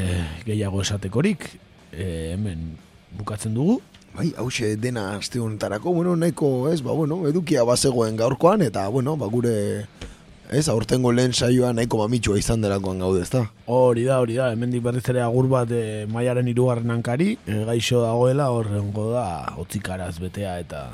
gehiago esatekorik, e, hemen bukatzen dugu. Bai, hause dena aste honetarako, bueno, nahiko, ez, ba, bueno, edukia bazegoen gaurkoan, eta, bueno, ba, gure, ez, aurtengo lehen saioa nahiko mamitxua izan delakoan gaude, ez da? Hori da, hori da, hemendik berriz ere agur bat e, maiaren irugarren hankari, e, gaixo dagoela horrengo da otzikaraz betea eta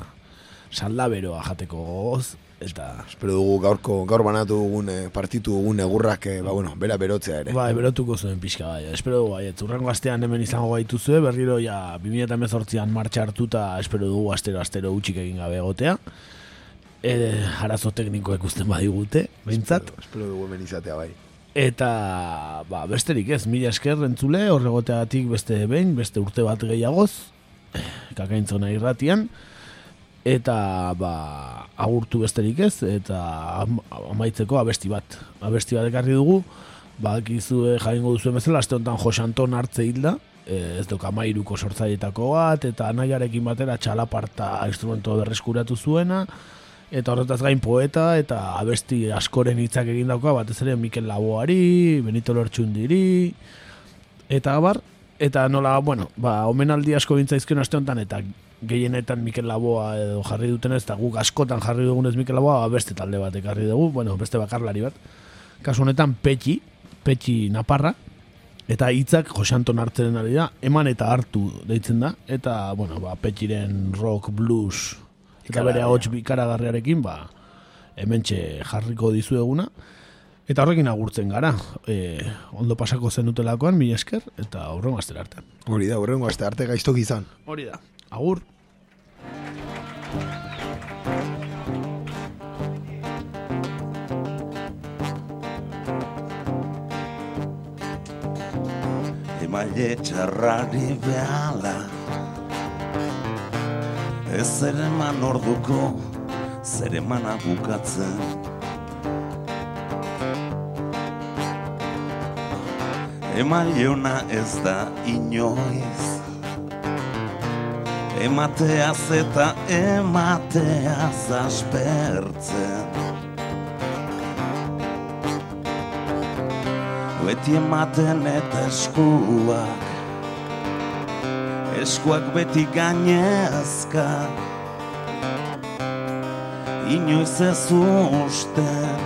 saldaberoa jateko gogoz, eta Espero dugu gaurko, gaur banatu dugun, eh, partitu dugun egurrak, eh, ba, bueno, bera berotzea ere. Bai, berotuko zuen pixka bai. Espero dugu baiet. Urrengo astean hemen izango gaituzue, berriro ja 2018an martxa hartuta espero dugu astero astero utxik egin gabe egotea. E, arazo teknikoek usten badigute, behintzat. Espero, espero dugu hemen izatea, bai. Eta, ba, besterik ez, mila esker entzule, horregoteatik beste behin, beste urte bat gehiagoz, kakaintzona irratian, eta, ba, agurtu besterik ez, eta am- amaitzeko abesti bat. Abesti bat ekarri dugu, ba, kizue jaingo duzuen bezala, aste honetan Jose Anton hartze hilda, e, ez dok amairuko sortzaietako bat, eta anaiarekin batera txalaparta instrumento berreskuratu zuena, eta horretaz gain poeta eta abesti askoren hitzak egin dauka batez ere Mikel Laboari, Benito Lortxundiri eta abar eta nola, bueno, ba, omenaldi asko gintzaizkion aste honetan eta gehienetan Mikel Laboa edo jarri duten ez, eta guk askotan jarri dugunez Mikel Laboa, ba, beste talde bat ekarri dugu, bueno, beste bakarlari bat. Kasu honetan Petxi, Petxi Naparra, Eta hitzak Josanton hartzen ari da, eman eta hartu deitzen da, eta, bueno, ba, petxiren rock, blues, eta bere ahots bikaragarriarekin, ba, hementxe jarriko dizueguna. Eta horrekin agurtzen gara, e, ondo pasako zenutelakoan, mi esker, eta horrengo astera arte. Hori da, horrengo aste arte gaiztok izan. Hori da, agur. Emaile txarrari behala. Ez ere eman orduko Zer emana bukatzen. Emaile ez da inoiz Emateaz eta emateaz aspertzen. Beti ematen eta eskuak. Eskuak beti gainezka. Inoiz ez usten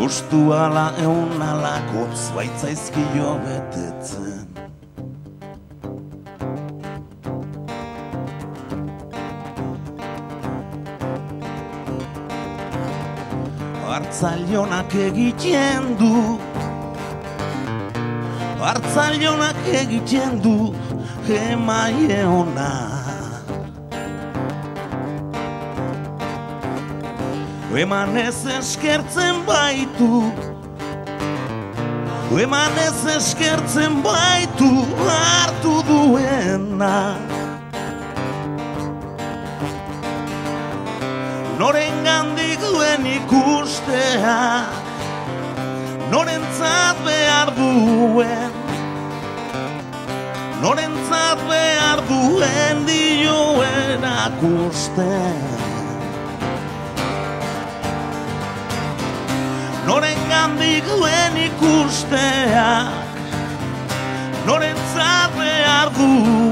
Ustu ala eun alako Baitzaizkio betetzen Hartzailonak egiten du. Hartzailonak egiten du Emaie ona. Eman ez eskertzen baitu. Eman ez eskertzen baitu Hartu duena. Noren gandik duen ikustea Norentzat behar duen Norentzat behar duen dioen akusten. Noren gandik duen ikusteak Norentzat behar duen